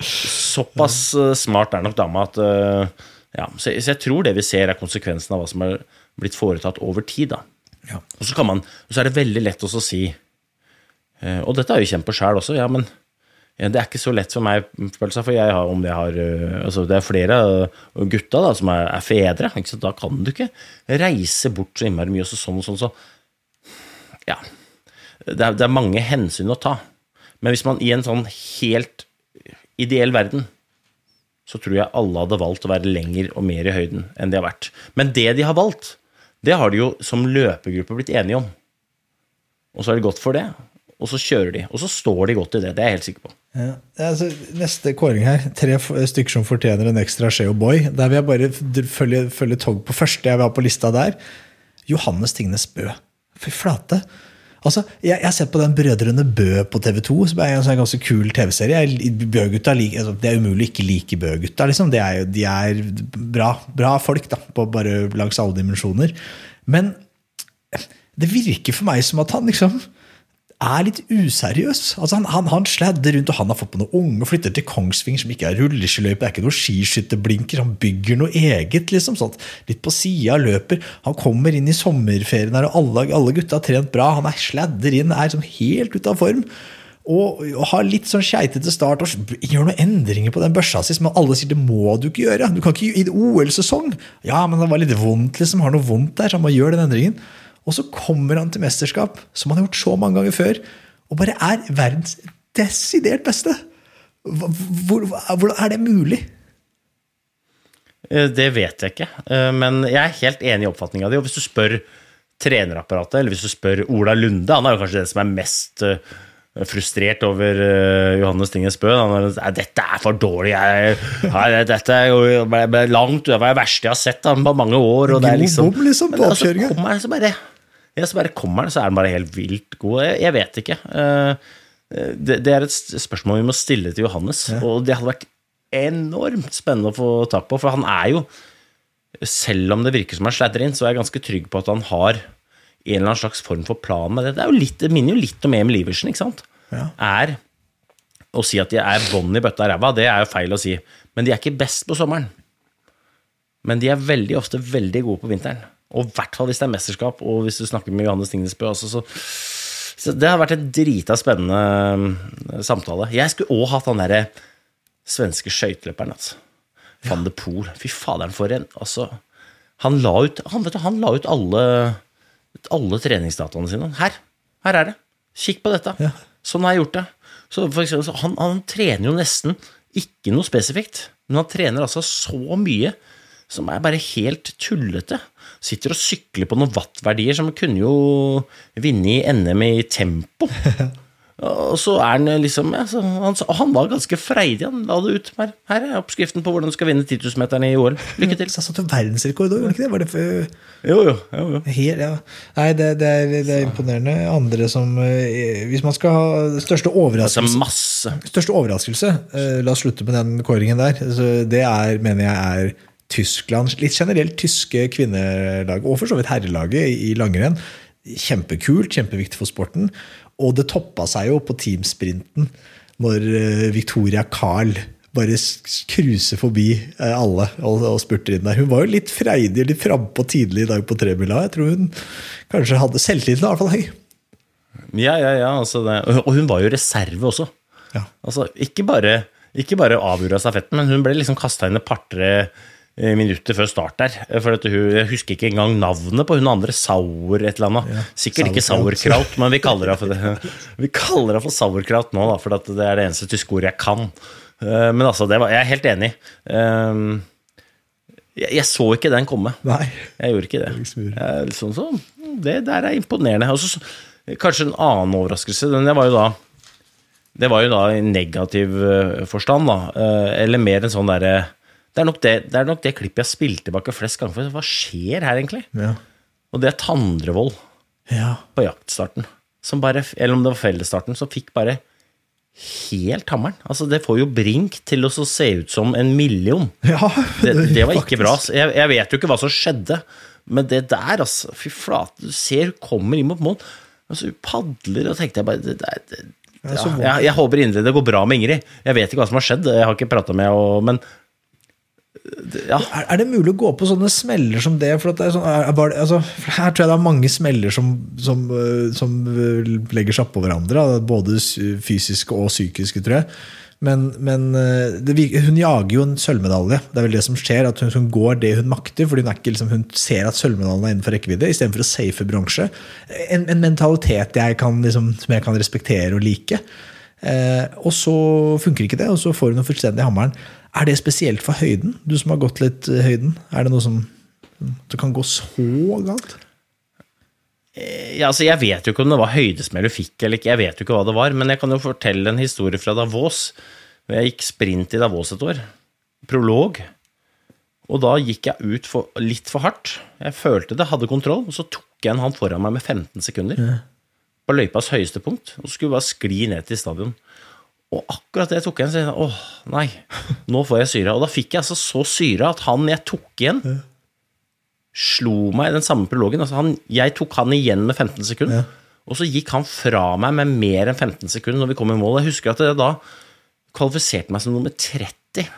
Såpass eh, smart er nok dama at eh, ja, så, jeg tror det vi ser, er konsekvensen av hva som er blitt foretatt over tid. Ja. Og så, kan man, og så er det veldig lett å si eh, Og dette har jeg kjent på sjæl også. ja, men det er ikke så lett for meg, for jeg har, om jeg har altså Det er flere gutta da, som er, er fedre. Ikke sant? Da kan du ikke reise bort så innmari mye. Og så sånn og sånn, så Ja. Det er, det er mange hensyn å ta. Men hvis man i en sånn helt ideell verden så tror jeg alle hadde valgt å være lenger og mer i høyden enn de har vært. Men det de har valgt, det har de jo som løpegruppe blitt enige om. Og så er de godt for det, og så kjører de. Og så står de godt i det, det er jeg helt sikker på. Ja. Altså, neste kåring her. Tre stykker som fortjener en ekstra Sheo Boy. Der vil jeg bare følge, følge tog på første jeg vil ha på lista der. Johannes Tingnes Bø. Fy flate. Altså, jeg, jeg har sett på den Brødrene Bø på TV2, som er en sånn ganske kul TV-serie. Bø-gutta altså, Det er umulig å ikke like Bø-gutta. Liksom. De er bra, bra folk, da, på bare langs alle dimensjoner. Men det virker for meg som at han liksom er litt useriøs. Altså han, han, han sladder rundt, og han har fått på noen unge, flytter til Kongsvinger, som ikke er rulleskiløype, det er ikke noen skiskytterblinker, han bygger noe eget, liksom. sånn. Litt på sida, løper. Han kommer inn i sommerferien her, og alle, alle gutta har trent bra. Han er sladder inn, er sånn helt ute av form. Og, og har litt sånn skeitete start og gjør noen endringer på den børsa si, som alle sier det må du ikke gjøre. Du kan ikke i OL-sesong. Ja, men det var litt vondt, liksom. Har noe vondt der, så han må gjøre den endringen. Og så kommer han til mesterskap, som han har gjort så mange ganger før, og bare er verdens desidert beste. Hvordan er det mulig? Eh, Det vet jeg ikke, eh, men jeg er helt enig i oppfatninga di. Og hvis du spør trenerapparatet, eller hvis du spør Ola Lunde, han er jo kanskje den som er mest eh, frustrert over Johannes Tinges Bø. Han er, «Nei, dette er for dårlig. Jeg, jeg, dette er jo langt var det verste jeg har sett han på mange år. Og det er liksom, liksom, Men altså, kom kommer han, så bare, ja, så bare kommer han, så er han bare helt vilt god. Jeg, jeg vet ikke. Eh, Det, det er et spørsmål vi må stille til Johannes, og det hadde vært enormt spennende å få tak på, for han er jo selv om det virker som han sladrer inn, så er jeg ganske trygg på at han har en eller annen slags form for plan med det. Det, er jo litt, det minner jo litt om Emil Iversen, ikke sant? Ja. Er å si at de er bånn i bøtta og ræva, det er jo feil å si. Men de er ikke best på sommeren. Men de er veldig ofte veldig gode på vinteren. Og i hvert fall hvis det er mesterskap, og hvis du snakker med Johannes Tingnesbø også, så så det har vært en drita spennende eh, samtale. Jeg skulle òg hatt han derre svenske skøyteløperen, altså. Van de Poel. Fy faderen, for en altså, Han la ut, han, du, han la ut alle, alle treningsdataene sine. Her. Her er det. Kikk på dette. Ja. Sånn har jeg gjort det. Så for eksempel, så han, han trener jo nesten ikke noe spesifikt, men han trener altså så mye som er bare helt tullete. Sitter og sykler på noen wattverdier som kunne jo vinne i NM i tempo. Og så er han liksom ja, så han, han var ganske freidig. Han la det ut. Her, her er oppskriften på hvordan du skal vinne 10 000-meterne i OL. Lykke til. Så han satte verdensrekord òg, gjorde han ikke det? Var det for, Jo, jo. jo, jo. Her, ja. Nei, det, det, er, det er imponerende. Andre som eh, Hvis man skal ha største overraskelse. Største overraskelse, eh, la oss slutte med den kåringen der. Det er, mener jeg er Tyskland. Litt generelt tyske kvinnelag, og for så vidt herrelaget i langrenn. Kjempekult, kjempeviktig for sporten. Og det toppa seg jo på teamsprinten når eh, Victoria Carl bare cruiser forbi eh, alle og, og spurter inn der. Hun var jo litt freidig, litt frampå tidlig i dag på tremila. Jeg tror hun kanskje hadde selvtilliten i hvert fall høy. Ja, ja, ja. Altså det. Og hun var jo reserve også. Ja. Altså, ikke bare, ikke bare avgjorde stafetten, men hun ble liksom kasta inn et par-tre minutter før start der. For at hun, jeg husker ikke engang navnet på hun andre. Sauer et eller annet. Sikkert ikke sauerkraut. men vi kaller henne for det. Vi kaller henne for sauerkraut nå, da, for det er det eneste tyske ordet jeg kan. Eh, Men altså, det var, jeg er helt enig. Eh, Jeg, jeg så ikke den komme. Nei. Jeg gjorde ikke det. Jeg, liksom så, det der er imponerende. Også, kanskje en annen overraskelse. Den var jo da Det var jo da i negativ eh, forstand, da. Eh, Eller mer en sånn derre det, er nok det, det er nok det klippet jeg spilte tilbake flest ganger. For hva skjer her, egentlig? Ja. Og det er Tandrevold ja. på jaktstarten. Som bare, eller om det var fellesstarten, som fikk bare helt hammeren. Altså, det får jo Brink til å se ut som en million. ja Det, det var ikke faktisk. bra. Jeg, jeg vet jo ikke hva som skjedde, men det der, altså Fy flate, du ser hun kommer inn mot mål. Altså, hun padler, og tenkte jeg bare det, det, Ja, jeg, jeg håper inderlig det går bra med Ingrid. Jeg vet ikke hva som har skjedd, jeg har ikke prata med henne, men det- ja. Er, er det mulig å gå på sånne smeller som det? For det sånn, er, bare, altså, for her tror jeg det er mange smeller som, som, øh, som øh, legger seg oppå hverandre. Både fysiske og psykiske, tror jeg. Men, men øh, det, hun jager jo en sølvmedalje. Det er vel det som skjer, at hun, hun går det hun makter. fordi hun, ikke, liksom, hun ser at sølvmedaljen er innenfor rekkevidde, istedenfor å safe bronse. En, en mentalitet jeg kan, liksom, som jeg kan respektere og like. Eh, og så funker ikke det, og så får hun den fullstendige hammeren. Er det spesielt for høyden? Du som har gått litt i høyden. Er det noe som det kan gå så galt? Ja, altså, jeg vet jo ikke om det var høydesmell du fikk, eller ikke. Jeg vet jo ikke hva det var, men jeg kan jo fortelle en historie fra Davos. Jeg gikk sprint i Davos et år. Prolog. Og da gikk jeg ut for, litt for hardt. Jeg følte det, hadde kontroll, og så tok jeg en han foran meg med 15 sekunder. På løypas høyeste punkt. Og så skulle vi bare skli ned til stadion. Og akkurat det jeg tok igjen, så jeg åh, nei, nå får jeg syre. Og da fikk jeg altså så syre at han jeg tok igjen, slo meg i den samme prologen. Altså han, jeg tok han igjen med 15 sekunder, og så gikk han fra meg med mer enn 15 sekunder når vi kom i mål. Jeg husker at jeg da kvalifiserte meg som nummer 30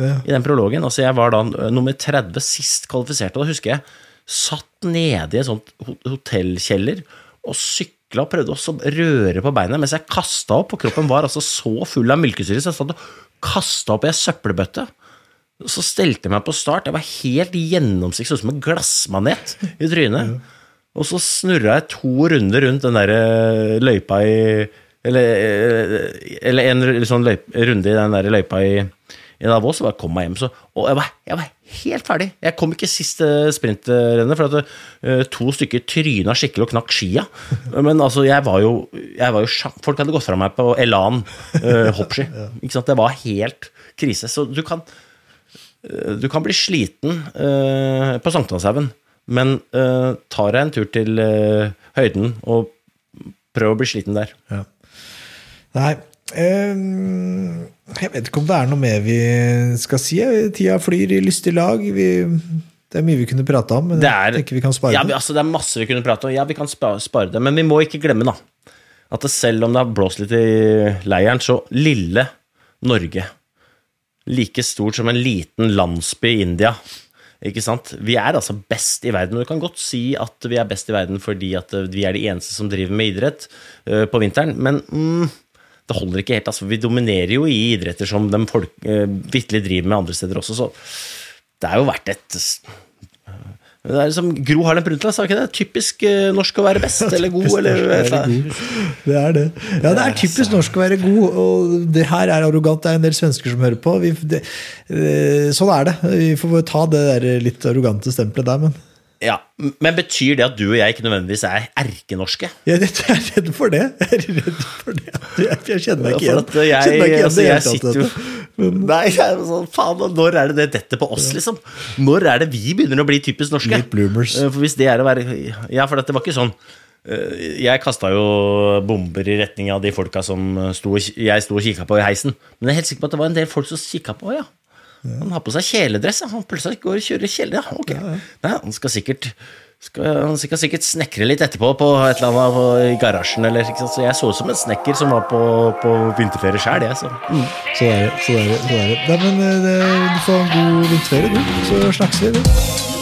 Ja. i den prologen. Altså jeg var da nummer 30 sist kvalifisert, og da husker jeg satt nede i en sånn hotellkjeller og sykla og prøvde å røre på beina mens jeg kasta opp, og kroppen var altså så full av mylkesyre, så jeg satt og kasta opp i ei søppelbøtte. Så stelte jeg meg på start. Jeg var helt gjennomsiktig, sånn som en glassmanet i trynet. Og så snurra jeg to runder rundt den der eh, løypa i Eller, eh, eller en sånn løype, runde i den der løypa i, i Davos, og bare kom meg hjem. Så, og jeg var, jeg var helt ferdig. Jeg kom ikke siste sprintrennet, for at uh, to stykker tryna skikkelig og knakk skia. Men altså, jeg var jo, jeg var jo Folk hadde gått fra meg på Elan uh, hoppski. Ikke sant? Det var helt krise. Så du kan du kan bli sliten uh, på Sankthanshaugen, men uh, ta deg en tur til høyden og prøv å bli sliten der. Ja. Nei Jeg vet ikke om det er noe mer vi skal si. Tida flyr i lystig lag. Vi Det er mye vi kunne prata om, men Det er, jeg tenker vi kan spare ja, det. altså, det er masse vi kunne prate om. Ja, vi kan spa- spare det, men vi må ikke glemme da, at det selv om det har blåst litt i leiren, så lille Norge, like stort som en liten landsby i India, ikke sant? Vi er altså best i verden, og du kan godt si at vi er best i verden fordi at vi er de eneste som driver med idrett eh, på vinteren, men mm, det holder ikke helt. Altså, vi dominerer jo i idretter som de folk, vitterlig driver med andre steder også, så det er jo verdt et det er liksom Gro Harlem Brundtland sa ikke det? Typisk eh, norsk å være best eller god, eller god. Det er det. Ja, det er typisk norsk å være god, og det her er arrogant. Det er en del svensker som hører på. Vi, det, eh, sånn er det. Vi får ta det der litt arrogante stempelet der, men Ja, Men betyr det at du og jeg ikke nødvendigvis er erkenorske? jeg er redd, jeg er redd for det. Jeg er redd for det. Jeg, jeg kjenner meg ikke igjen. Jeg, jeg, meg ikke igjen altså, jeg sitter jo dette. Nei, jeg sånn, faen, når er det det detter på oss, liksom? Når er det vi begynner å bli typisk norske? Late bloomers. Eh, For hvis det er å være Ja, for det var ikke sånn eh, Jeg kasta jo bomber i retning av de folka som sto, jeg sto og kikka på i heisen. Men jeg er helt sikker på at det var en del folk som kikka på, ja. Han har på seg kjeledress. Han plutselig går og kjører kjele, ja. Ok. Nei, han skal sikkert skal, han skal sikkert snekre litt etterpå på et eller annet på, i garasjen. Eller? Så jeg så ut som en snekker som var på, på vinterferie sjøl, jeg. Så. Så er det. så er det, så er det. Nei, men eh, det, du får en god vinterferie, du. Så snakkes vi.